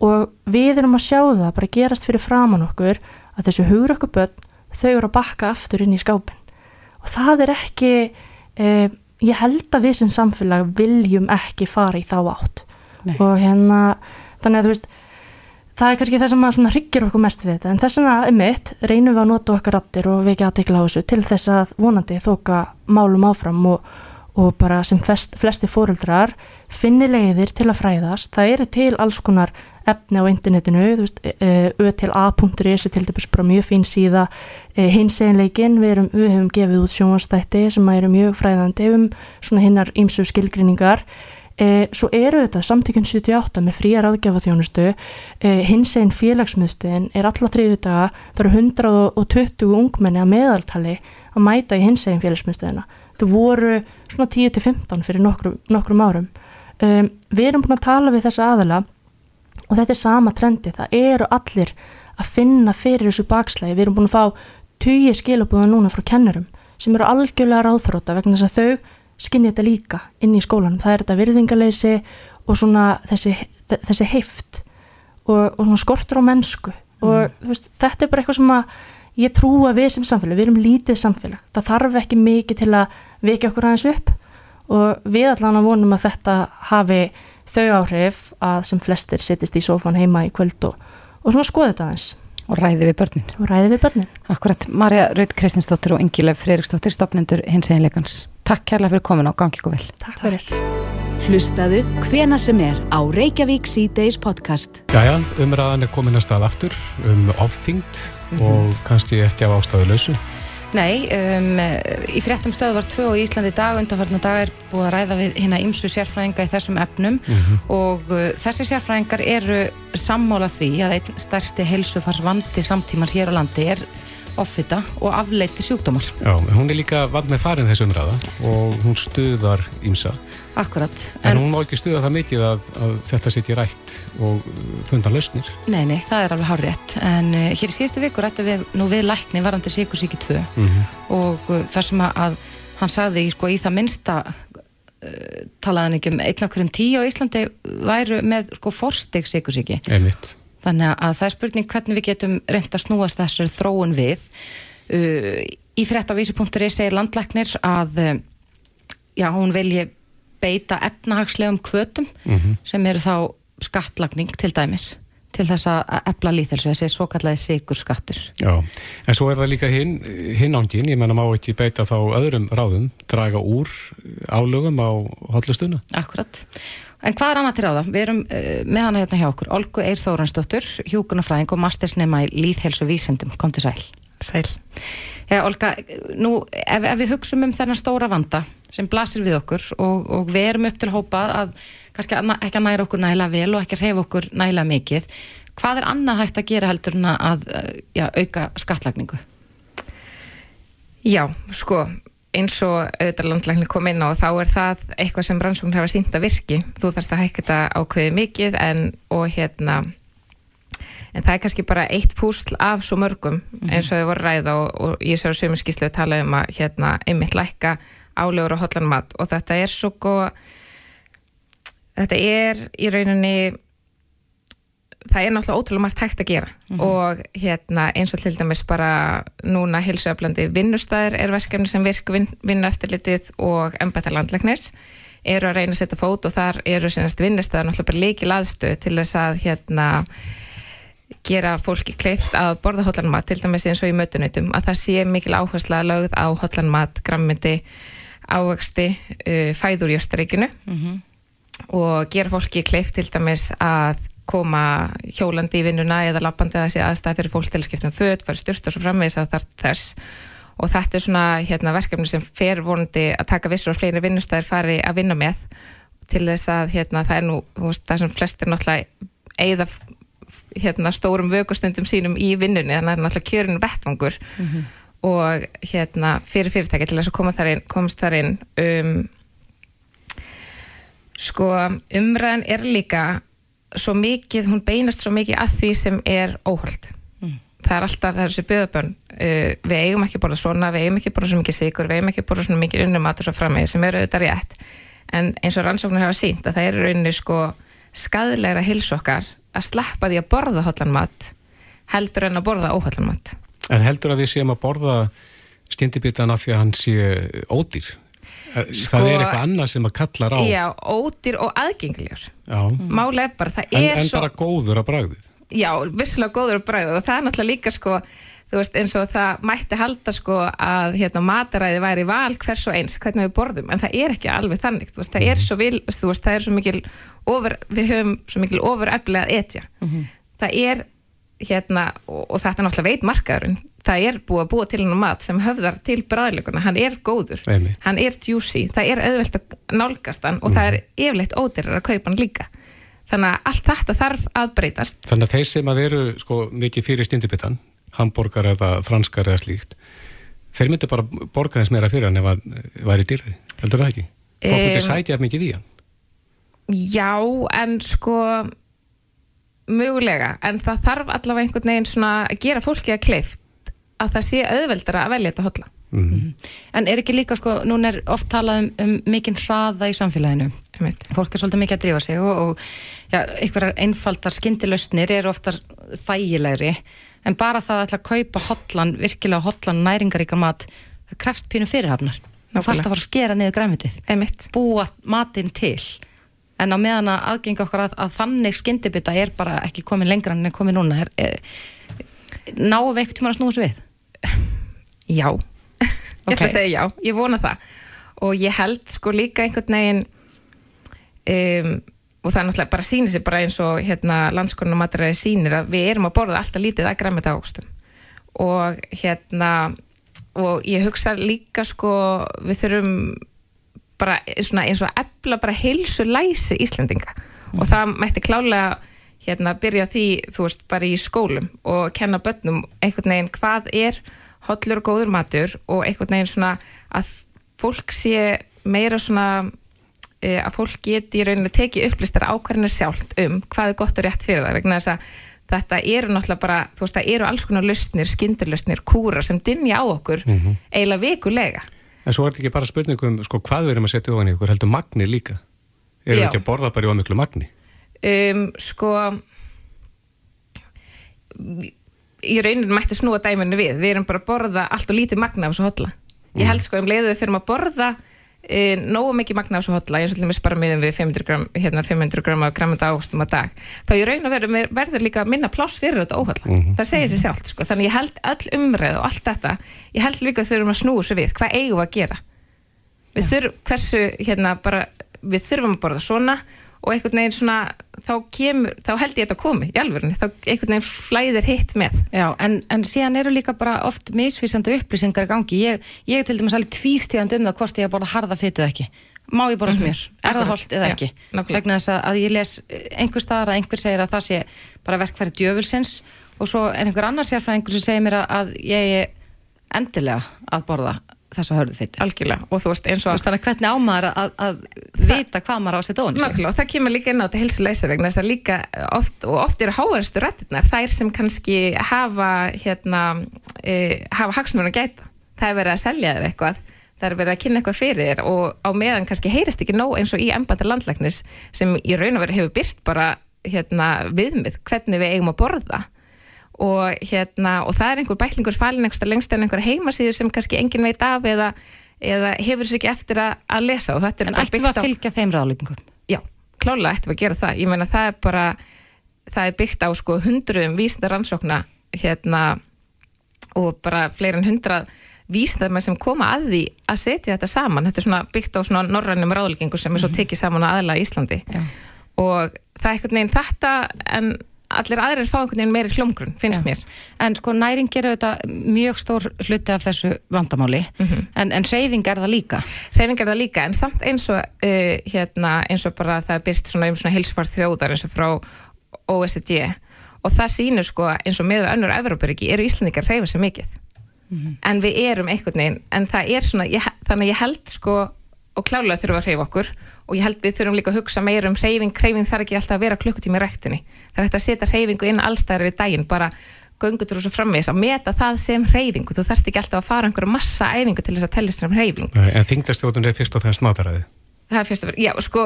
og við erum að sjá það bara gerast fyrir framann okkur að þessu hugur okkur börn þau eru að bakka aftur inn í skápin og það er ekki eh, ég held að við sem samfélag viljum ekki fara í þá átt. Nei. og hérna þannig að þú veist það er kannski það sem að hryggir okkur mest við þetta. En þess vegna um mitt reynum við að nota okkar rattir og við ekki aðteikla á þessu til þess að vonandi þóka málum áfram og, og bara sem flest, flesti fóruldrar finni leiðir til að fræðast. Það eru til alls konar efni á internetinu, þú veist, ö.a.is er til dæmis bara mjög fín síða. E, hins eginleikin, við, við hefum gefið út sjónastætti sem eru mjög fræðandi um svona hinnar ímsu skilgrinningar e, svo eru þetta samtökjum 78 með fríar aðgjafa þjónustu e, hins egin félagsmiðstöðin er alla þriðu daga, það eru 120 ungmenni að meðaltali að mæta í hins egin félagsmiðstöðina. Þau voru svona 10-15 fyrir nokkrum, nokkrum árum. Um, við erum búin að tala við þessa aðala og þetta er sama trendi, það eru allir að finna fyrir þessu bakslægi við erum búin að fá tugi skilabúða núna frá kennurum sem eru algjörlega ráðþróta vegna þess að þau skinni þetta líka inn í skólanum, það er þetta virðingaleysi og svona þessi, þessi heift og, og svona skortur á mennsku. Og mm. veist, þetta er bara eitthvað sem að ég trú að við sem samfélag, við erum lítið samfélag. Það þarf ekki mikið til að vekja okkur aðeins upp. Og við allan að vonum að þetta hafi þau áhrif að sem flestir sittist í sófan heima í kvöld og, og svona skoða þetta aðeins. Og ræði við börnin. Og ræði við börnin. Akkurat, Marja Raut Kristinsdóttir og Ingileif Freiriksdóttir, stopnendur hins eginleikans. Takk kærlega fyrir komin og gangi ykkur vel. Takk fyrir. Hlustaðu hvena sem er á Reykjavík C-Days podcast. Jæja, umræðan er komin að stað aftur um ofþyngd mm -hmm. og kannski ekki af ástæðu lausu. Nei, um, í fréttum stöðu var tvö og í Íslandi dag undanfarnar dag er búið að ræða við hérna ímsu sérfræðinga í þessum efnum mm -hmm. og uh, þessi sérfræðingar eru sammála því að einn stærsti heilsufarsvandi samtímans hér á landi er offita og afleiti sjúkdómar. Já, hún er líka vand með farin þessu umræða og hún stuðar ímsa. Akkurat. En, en hún má ekki stuða það mikið að, að þetta setja rætt og funda lausnir. Nei, nei, það er alveg hár rétt. En uh, hér í síðustu viku rættu við nú við lækni varandi Sikursíki 2 mm -hmm. og uh, það sem að hann sagði sko, í það minsta uh, talaðan ekki um einn okkur um tíu á Íslandi væru með sko, forsteg Sikursíki. Einmitt. Þannig að það er spurning hvernig við getum reynd að snúast þessar þróun við. Uh, í vísi.is segir landlæknir að uh, já, hún vilji beita efnahagslegum kvötum mm -hmm. sem eru þá skattlagning til dæmis til þess að efla líðhelsu, þessi svo kallaði sigur skattur. Já, en svo er það líka hinn hin ángin, ég menna má ekki beita þá öðrum ráðum, draga úr álögum á hotlustuna. Akkurat. En hvað er annað til ráða? Við erum uh, með hana hérna hjá okkur, Olgu Eir Þóransdóttur, hjúkunafræðing og mastersnema í líðhelsu vísendum. Kom til sæl. Sæl. Ja, Olga, nú ef, ef við hugsum um þennan stóra vanda sem blasir við okkur og, og við erum upp til hópa að kannski ekki að næra okkur næla vel og ekki að reyfa okkur næla mikið, hvað er annað hægt að gera heldur að já, auka skattlagningu? Já, sko eins og auðvitað landlækni kom inn á þá er það eitthvað sem rannsóknir hafa sínt að virki þú þarfst að hækka þetta ákveði mikið en, og hérna en það er kannski bara eitt púsl af svo mörgum mhm. eins og þau voru ræða og, og ég sér á sömu skíslu að tala um að hérna einmitt lækka álegur og hotlan mat og þetta er svo góð þetta er í rauninni það er náttúrulega ótrúlega margt hægt að gera mm -hmm. og hérna eins og til dæmis bara núna hilsuöflandi vinnustæðir er verkefni sem virk vin, vinna eftirlitið og embæta landleiknis eru að reyna að setja fót og þar eru vinnustæðir náttúrulega bara líki laðstu til þess að hérna gera fólki kleift að borða hotlanmat til dæmis eins og í mötunautum að það sé mikil áhersla lögð á hotlanmat, grammindi ávexti, uh, fæður í östaríkinu mm -hmm. Og gera fólki kleift til dæmis að koma hjólandi í vinnuna eða lappandi að þessi aðstæði fyrir fólk til að skipta um född, fara styrta og svo framvegis að þar þess og þetta er svona hérna, verkefni sem fer vonandi að taka vissur og fleiri vinnustæðir fari að vinna með til þess að hérna, það er nú veist, það sem flestir náttúrulega eigða hérna, stórum vögustundum sínum í vinnunni þannig að það er náttúrulega kjörinu vettvangur mm -hmm. og hérna, fyrir fyrirtæki til þess að koma þar inn, komast þar inn um, sko umræðan er líka svo mikið, hún beinast svo mikið að því sem er óhald mm. það er alltaf, það er þessi byggðabönn. Uh, við eigum ekki borða svona, við eigum ekki borða svo mikið sigur, við eigum ekki borða svona mikið unnumatur svo frammeði sem eru auðvitað rétt. En eins og rannsóknir hafa sínt að það er rauninni sko skadlegra hilsokkar að sleppa því að borða hotlanmat heldur en að borða óhotlanmat En heldur að við séum að borða skyndibitana því að hann sé ódýr Sko, það er eitthvað annað sem að kallar á. Já, ódýr og aðgengljur Málega er bara, það en, er en svo En bara góður að bræðið Já, vissilega góður að bræðið og það er náttúrulega líka sko þú veist, eins og það mætti halda sko að hérna mataræði væri val hvers og eins, hvernig við borðum, en það er ekki alveg þannig, þú veist, það er mhm. svo vil þú veist, það er svo mikil over við höfum svo mikil ofur eflega að etja. Mm -hmm. það er hérna og, og þetta er náttúrulega veit markaðurinn það er búið að búa til hann mat sem höfðar til bræðlökunna, hann er góður. Eimi. hann er juicy, það er auðvelt að nálgast hann og mm. það er yfirleitt ódýrar að kaupa hann líka. Þannig að allt þetta þarf að breytast. Þannig að þeir sem að eru sko mikið fyrir stindibittan, hambúrgar eða franskar eða slíkt þeir myndi bara borga þess meira fyrir hann ef það væri dýrði, heldur það ekki? Myndi um, sætja mikið í hann. Já, en sko mögulega, en það þarf allavega einhvern veginn að gera fólki að kleift að það sé auðveldara að velja þetta hotla mm -hmm. En er ekki líka sko, nún er oft talað um, um mikinn hraða í samfélaginu. Fólk er svolítið mikið að drífa sig og, og ja, einhverjar einfaldar skindilöstnir eru oftar þægilegri. En bara það að ætla að kaupa hotlan virkilega hotlan næringaríkar mat það krefst pínu fyrirhafnar. Það þarf að fara að skera niður græmitið búa matinn til. En á meðan að aðgenga okkar að, að þannig skyndibita er bara ekki komin lengra en er komin núna er, er, náðu veikt tíma að snúa svo við Já, ég ætla að segja já, ég vona það. Og ég held sko líka einhvern veginn um, og það er náttúrulega bara sínir sig bara eins og hérna landskonun og matræði sínir að við erum að borða alltaf lítið að græmið það águstum og hérna og ég hugsa líka sko við þurfum bara svona eins og efla bara heilsu læsi Íslandinga mm. og það mætti klálega hérna byrja því þú veist bara í skólum og kenna börnum einhvern veginn hvað er hollur og góður matur og einhvern veginn svona að fólk sé meira svona e, að fólk geti í rauninni tekið upplistar ákvarðinu sjálft um hvað er gott og rétt fyrir það vegna þess að þetta eru náttúrulega bara, þú veist það eru alls konar lustnir, skindurlustnir, kúra sem dinja á okkur mm -hmm. eiginlega vikulega En svo er þetta ekki bara spurningum sko hvað við erum að setja ofan í okkur, heldur magni líka erum við ekki að borða bara í ómiklu magni? Um, sko í rauninu mætti snúa dæminu við. Við erum bara að borða allt og lítið magna af þessu hotla ég held sko um leiðu við fyrir að borða e, nógu mikið magna af þessu hotla ég er bara miðum við 500 gram, hérna 500 gram af grammenda águstum að dag þá í rauninu verður, verður líka minna pláss fyrir þetta óhotla mm -hmm. það segir sér sjálf sko. þannig ég held öll umræð og allt þetta ég held líka að þurfum að snúa þessu við. Hvað eigum við að gera? Við þurfum, hversu, hérna, bara, við þurfum að borða svona og einhvern veginn svona þá, kemur, þá held ég þetta að komi í alverðinni, þá einhvern veginn flæðir hitt með. Já, en, en síðan eru líka bara oft misvísandi upplýsingar í gangi. Ég, ég til dæmis alveg tvístíðand um það hvort ég að borða harða fytuð ekki. Má ég borða smjör, mm -hmm. er það holdt eða ekki? Já, vegna þess að ég les einhver staðar að einhver segir að það sé bara verkfæri djöfulsins og svo er einhver annar sérfræð einhver sem segir mér að ég er endilega að borða þessa hörðu fyttu. Algjörlega, og þú veist eins og... Þannig að hvernig ámaður að, að vita hvað maður á að setja ofan sig? Nákvæmlega, og það kemur líka inn á þetta hilsuleysar vegna þess að líka oft, og oft eru háverðstu rættirnar, þær sem kannski hafa, hérna, e, hafa hagsmurinn að gæta. Það er verið að selja þér eitthvað, það er verið að kynna eitthvað fyrir þér og á meðan kannski heyrist ekki nóg eins og í ennbænda landlæknis sem í raun og verið hefur byrt bara hérna, viðmið hvernig við eigum að borða og, hérna, og það er einhver bæklingur falin einhversta lengst en einhver heimasíður sem kannski engin veit af eða, eða hefur sér ekki eftir að, að lesa En ættum við að fylgja á... þeim ráðlíkingum? Já, klálega ættum við að gera það ég meina það er bara það er byggt á sko hundruðum vísindar ansókna hérna og bara fleirin hundrað vísindar sem koma að því að setja þetta saman þetta er svona byggt á svona norrannum ráðlíkingu sem er svo mhm. tekið saman að aðla í Íslandi Já. og það er einhvern veginn þetta en allir aðrir fá einhvern veginn meiri hljómgrunn, finnst Já. mér. En sko næring gerur þetta mjög stór hluti af þessu vandamáli, mm -hmm. en, en reyfing er það líka? Reyfing er það líka, en samt eins og uh, hérna, eins og bara það byrst svona um svona hilsfart þjóðar eins og frá OECD og það sínur sko eins og með önnur Evropariki eru Íslandikar reyfið sem mikið mm -hmm. en við erum einhvern veginn en það er svona, ég, þannig ég held sko og klálega þurfum að reyfa okkur og ég held við þurfum líka að hugsa meira um reyfing reyfing þarf ekki alltaf að vera klukkutími í rættinni það er hægt að setja reyfingu inn allstæðar við daginn bara göngutur og svo framvis að meta það sem reyfingu, þú þarfst ekki alltaf að fara einhverju massa æfingu til þess að tellist um reyfing En þingdastjóðun er fyrst og fremst mataræði. Það er fyrst og fremst, já sko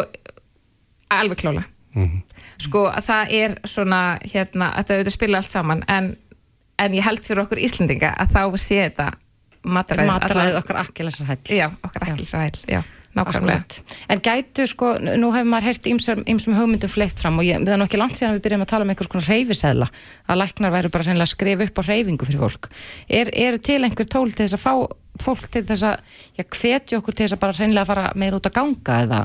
alveg klála mm -hmm. sko að það er svona hérna, að það auðvitað spila allt saman en, en ég held fyrir okkur Íslendinga að þá sé þetta mataræði Mataræði okkar akkilæsarhæll Nákvæmlega. En gætu sko, nú hefur maður heyrst ýmsum hugmyndum fleitt fram og ég, það er nokkið langt síðan við byrjum að tala um einhvers konar reyfiseðla að læknar væri bara að skrifa upp á reyfingu fyrir fólk. Er, eru til einhver tól til þess að fá fólk til þess að já, hvetja okkur til þess að bara sennilega fara meira út að ganga eða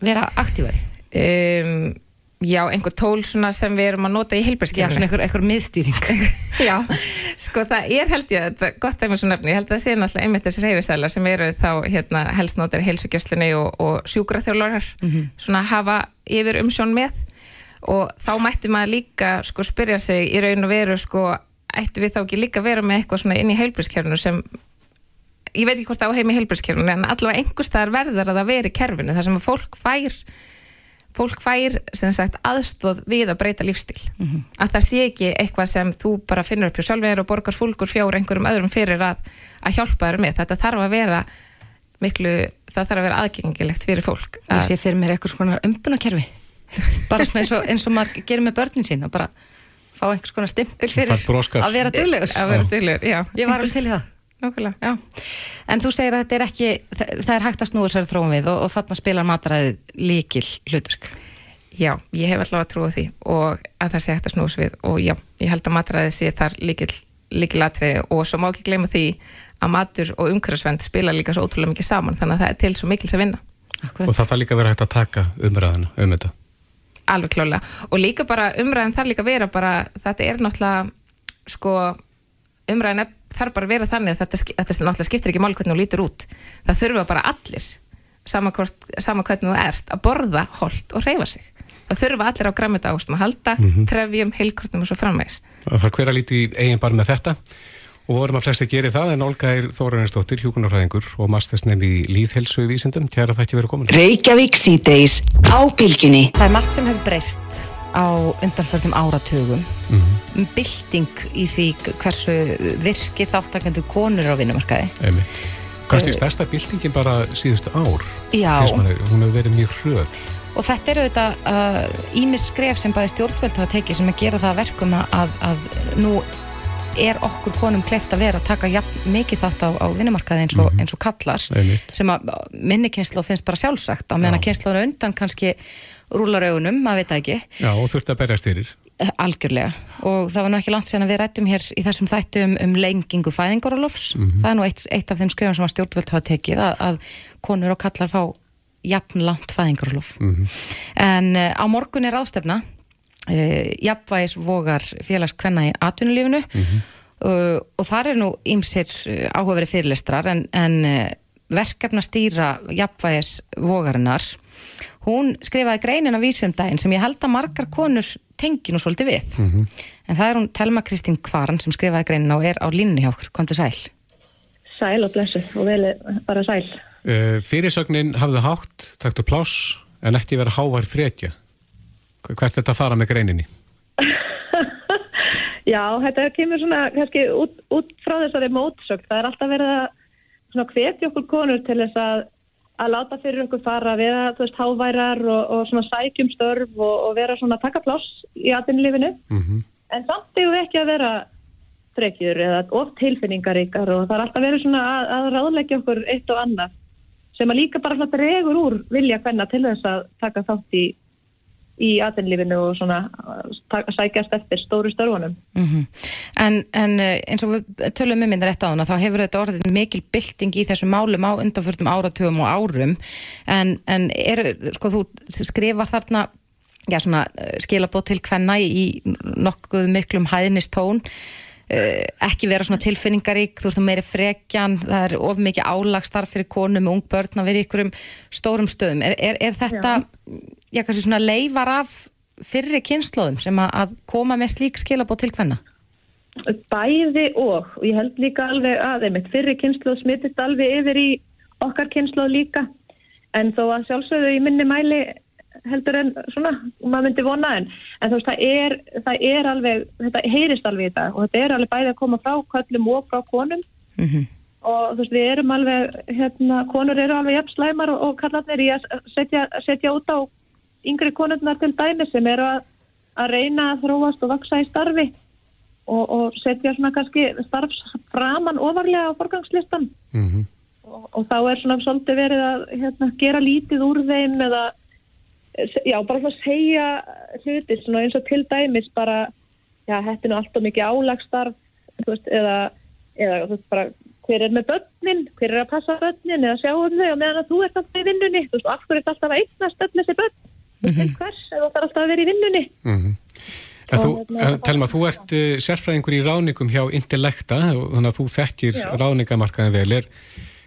vera aktífari? Um, Já, einhver tól sem við erum að nota í heilbærskerfni. Já, svona einhver, einhver miðstýring. Já, sko það er held ég, þetta er gott að mér svo nefni, ég held að það sé náttúrulega einmitt þessi reyfisælar sem eru þá hérna helst notar í heilsugjastlunni og, og sjúkraþjólórar, mm -hmm. svona hafa yfir umsjón með og þá mætti maður líka sko spyrja sig í raun og veru sko, ætti við þá ekki líka vera með eitthvað svona inn í heilbærskerfnu sem ég veit ekki hvort það á heim í heilbærskerfnu en allavega einhverstaðar verður að það veri kerfinu þar sem fólk fær fólk fær sagt, aðstóð við að breyta lífstíl. Mm -hmm. að það sé ekki eitthvað sem þú bara finnur upp hjá sjálfur og borgar fólkur fjór einhverjum öðrum fyrir að, að hjálpa þér með. Þetta þarf að vera miklu, það þarf að vera aðgengilegt fyrir fólk Ég sé fyrir mér eitthvað svona umbunakerfi bara eins og, eins og maður gerir með börnin sín og bara fá einhvers konar stimpil fyrir að vera duglegur. Ég var alveg til í það Nákvæmlega. En þú segir að þetta er ekki, það, það er hægt að snúa sér þróum við og, og þarna spilar mataræðið líkil hlutverk. Já, ég hef alltaf að trúa því og að það sé hægt að snúa sér við og já, ég held að mataræðið sé þar líkil, líkil atriði og svo má ekki gleyma því að matur og umhverfsvend spila líka svo ótrúlega mikið saman þannig að það er til svo mikils að vinna. Akkurat. Og það þarf líka að vera hægt að taka umræðina um þetta. Alveg klálega og líka bara umræðin þarf líka að vera bara, þetta er náttúrulega sko umræðin þarf bara að vera þannig að þetta, þetta náttúrulega skiptir ekki mál hvernig þú lítur út. Það þurfa bara allir sama, hvort, sama hvernig þú ert að borða hold og reyfa sig. Það þurfa allir á grammita ástum að halda mm -hmm. trefjum, heilkortum og svo framvegs Það þarf hver að líti eigin barn með þetta. Og vorum að flesti geri það en Olga er Þóranistóttir, hjókunarfræðingur og mastersnefn í líðhelsu í vísendum Tjara þætti verið komin Reykjavík síðdeis á bylginni Það er margt sem hefur breyst á undanförnum áratugum. Mm -hmm. um bylting í því hversu virki þáttakendu konur á vinnumarkaði. Kannski uh, stærsta byltingin bara síðustu ár? Manni, hún hefur verið mjög hröð. Og þetta eru þetta ímis uh, skref sem bæði stjórnvöld hafa tekið sem að gera það verkum að, að nú er okkur konum kleift að vera að taka jafn, mikið þátt á, á vinnumarkaði eins og, mm -hmm. eins og kallar. Einmitt. sem að minni kynslu finnst bara sjálfsagt. Á meðan að kynslu undan kannski rúlar augunum, maður veit ekki Já, og þurft að berjast fyrir eh, Algjörlega, og það var nú ekki langt sen að við rættum hér í þessum þættu um, um lengingu fæðingarólofs, mm -hmm. það er nú eitt, eitt af þeim skrifum sem að stjórnvöld hafa tekið að, að konur og kallar fá jafn langt fæðingarólof mm -hmm. en uh, á morgun er ástefna uh, jafnvægis vogar félagskvenna í atvinnulífunu mm -hmm. uh, og þar er nú ímsir áhugaveri fyrirlestrar en, en verkefna stýra jafnvægis vogarinnar hún skrifaði greinin á vísumdægin sem ég held að margar konur tengi nú svolítið við mm -hmm. en það er hún Telma Kristín Kvaran sem skrifaði greinin og er á línni hjá okkur, kom til sæl Sæl og blessuð og vel bara sæl. Uh, fyrirsögnin hafði hátt, takktu pláss, en ekki verið hávar frekja. Hvert þetta fara með greininni? Já, þetta kemur svona kannski út, út frá þessari mótsökt. Það er alltaf verið að hvetja okkur konur til þess að, að láta fyrir okkur fara, vera þú veist háværar og, og svona sækjum störf og, og vera svona taka pláss í aðinlífinu. Mm -hmm. En samt eru ekki að vera frekjur eða of tilfinningaríkar og það er alltaf verið svona að, að ráðleggja okkur eitt og annað sem að líka bara regur úr vilja hvenna til þess að taka þátt í í aðeinlífinu og svona sækjast eftir stóru störfunum. Mm -hmm. en, en eh, eins og við tölum um myndir eftir á hana, þá hefur þetta orðin mikil bylting í þessu málum á undanfjörðum áratugum og árum, en, en er, sko, þú skrifar þarna eh, skilabót til hvenna í nokkuð miklum hæðnistón ekki vera svona tilfinningarík þú þú meiri frekjan, það er of mikið álagstarf fyrir konum og ung börn að vera í ykkurum stórum stöðum. Er, er, er þetta, já, kannski svona leifar af fyrri kynnslóðum sem að, koma með slík skilabót til hvenna? Bæði og, og ég held líka alveg að fyrri kynnslóð smittist alveg yfir í okkar kynnslóð líka en þó að sjálfsögðu í minni mæli heldur en svona, maður myndi vona en en þú veist, það er, það er alveg þetta heyrist alveg í þetta og þetta er alveg bæði að koma frá kvöllum og frá konum mm -hmm. og þú veist, við erum alveg hérna, konur eru alveg jafn slæmar og, og kallarnir í að setja, setja út á yngri konurnar til dæmi sem eru að, að reyna að þróast og vaksa í starfi og, og setja svona kannski starfsframan ofarlega á forgangslistan mm -hmm. og, og þá er svona svolítið verið að hérna, gera lítið úr þeim eða já, bara svona segja hluti svona eins og til dæmis bara, já, þetta er nú alltaf mikið álagstarf, veist, eða, eða veist, bara hver er með börnin, hver er að passa börnin eða sjá um þau og meðan að þú ert alltaf í vinnunni, þú veist, og af hverju er alltaf að eignast öll þessi börn, mm -hmm. hvers, eða þú þarf alltaf að vera í vinnunni. Mm -hmm. Telma, þú ert uh, sérfræðingur í ráningum hjá Intellekta, þannig að þú þekkir ráningamarkaðin vel, er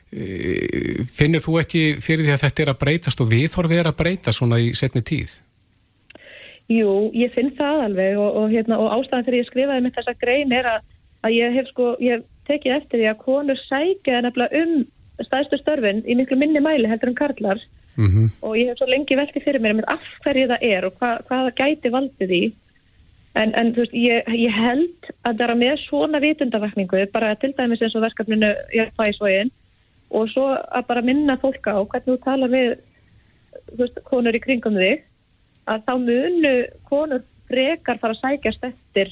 Eh, finnir þú ekki fyrir því að þetta er að breytast og viðhorfið er að breyta svona í setni tíð? Jú, ég finn það alveg og, og, hérna, og ástæðan fyrir ég skrifaði með þessa grein er að, að ég hef sko, ég tekið eftir því að konur sækja nefnilega um staðstu störfin í miklu minni mæli heldur um karlar mm -hmm. og ég hef svo lengi veltið fyrir mér með af hverju það er og hva, hvaða gæti valdið í en, en þú veist, ég, ég held að það er með svona vitundavakningu bara til dæmis eins og verkefninu ég fæði svoinn og svo að bara minna fólk á hvernig þú tala við veist, konur í kringum þig að þá munu konur frekar fara að sækjast eftir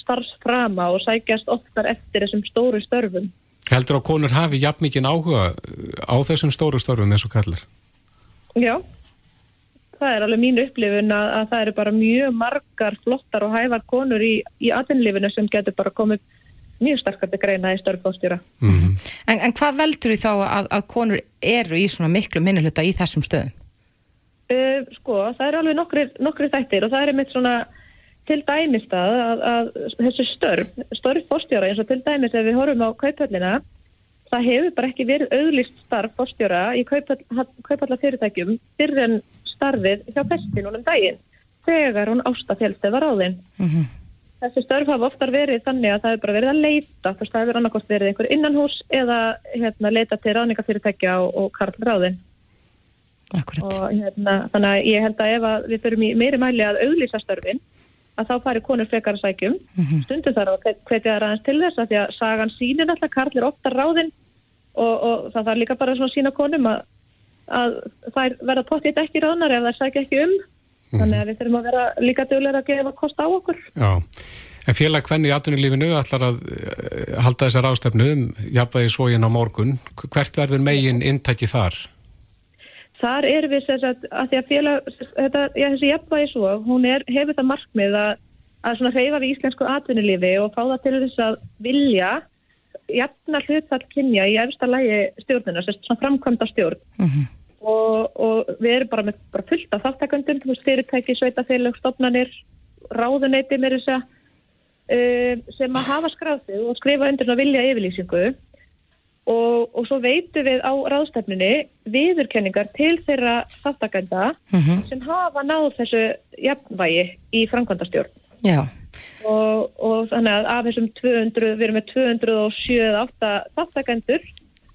starfsframa og sækjast oftar eftir þessum stóru störfum. Heldur að konur hafi jafn mikið áhuga á þessum stóru störfum eins og kallar? Já, það er alveg mín upplifun að, að það eru bara mjög margar flottar og hævar konur í, í aðinlifinu sem getur bara komið mjög starkandi greina í störfbóstjóra. Mm -hmm. en, en hvað veldur því þá að, að konur eru í svona miklu minnuluta í þessum stöðum? Uh, sko, það eru alveg nokkri, nokkri þættir og það er einmitt svona til dæmis það að, að þessu störf, störfbóstjóra eins og til dæmis ef við horfum á kaupöllina það hefur bara ekki verið auðlist starf bóstjóra í kaupalla fyrirtækjum fyrir en starfið hjá festinunum daginn þegar hún ástafélst eða ráðinn. Mm -hmm. Þessi störf hafa oftar verið þannig að það hefur bara verið að leita, þess að það hefur annarkost verið einhver innanhús eða hérna, leita til ráðningafyrirtækja og, og karlráðin. Akkurat. Og hérna, þannig að ég held að ef að við förum í meiri mæli að auðlýsa störfin, að þá fari konur frekar að sækjum. Mm -hmm. Stundu þar að hvetja það ræðans til þess að því að sagan sínir alltaf karlir ofta ráðin og, og það þarf líka bara svona sína konum að, að þær verða pottitt ekki ráðnar ef þær sækja ekki um. Þannig að við þurfum að vera líka dögulega að gefa kost á okkur. Já, en félag hvernig í atvinnulífinu ætlar að uh, halda þessar ástefnu um jafnvægi svógin á morgun. Hvert verður megin intæki þar? Þar er við þess að, að því að félag, þetta, já, þessi jafnvægi svo, hún er, hefur það markmið að, að svona hreyfa við íslensku atvinnulífi og fá það til þess að vilja jafna hlutfall kynja í efsta lægi stjórnuna, svona framkvæmda stjórn. Mm -hmm og, og við erum bara með bara fullt af þáttakandum, fyrirtæki, sveitafélag, stopnarnir, ráðuneyti með þess að uh, sem að hafa skráðið og skrifa undir og vilja yfirlýsingu og, og svo veitum við á ráðstefnunni viðurkenningar til þeirra þáttakanda mm -hmm. sem hafa náð þessu jafnvægi í framkvæmdastjórn. Já. og, og þannig að af þessum 200, við erum með 207-8 þáttakendur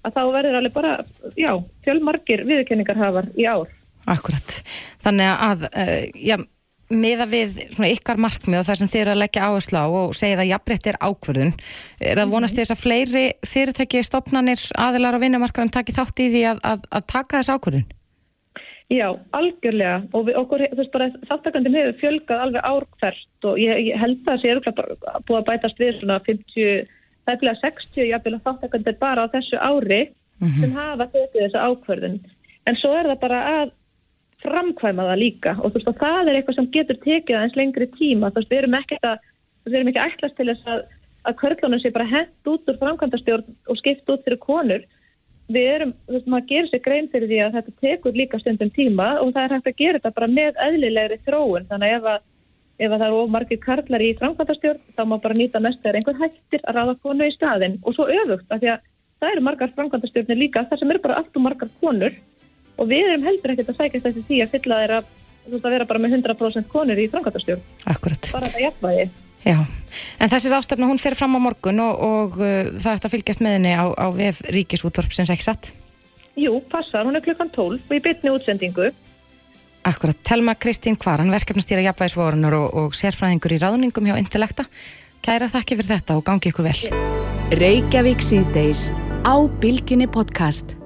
að þá verður alveg bara, já, fjölmarkir viðkenningar hafar í ár. Akkurat. Þannig að, uh, já, meða við svona ykkar markmið og það sem þið eru að leggja áherslu á og segja að jafnbreytt er ákverðun, er það vonast þess að fleiri fyrirtæki, stopnarnir, aðilar á vinnumarkarum taki þátt í því að, að, að taka þess ákverðun? Já, algjörlega og við, okkur, þú veist bara, þáttakandum hefur fjölgað alveg árkvært og ég, ég held það að það er bara búið að bætast við svona 50, það er bleið 60 jafnvel þáttakandir bara á þessu ári mm -hmm. sem hafa tekið þessu ákverðun en svo er það bara að framkvæma það líka. Og þú veist og það er eitthvað sem getur tekið aðeins lengri tíma, þú veist við erum ekki að, við erum ekki ætlast til þess að, að körlunum sé bara hent út úr framkvæmdastjórn og skipt út fyrir konur. Við erum, þú veist, maður gerir sér grein fyrir því að þetta tekur líka stundum tíma og það er hægt að gera þetta bara með eðlilegri þróun, þannig að ef, að, ef að það eru margir karlar í framkvæmtastjórn þá má bara nýta mest þegar einhvern hættir að ráða konu í staðin og svo öfugt, af því að það eru margar framkvæmtastjórnir líka þar sem eru bara allt og margar konur og við erum heldur ekkert að sækast þessi því að fylla þeirra, þú veist, að vera bara með 100% konur í framkvæmtastjórn. Akkurat. Bara þetta jafnvægi. Já, en þessi ástöfna hún fer fram á morgun og, og uh, það er þetta að fylgjast með henni á, á VF Ríkisútvarp sem satt? Jú, passar, hún er klukkan 12 og í bytni útsendingu. Akkurat, Telma Kristín Kvaran, verkefnastýra jafnvægisvorunar og, og sérfræðingur í ráðningum hjá Intellekta. Kæra þakki fyrir þetta og gangi ykkur vel. Reykjavík síðdeis á Bilginni podcast.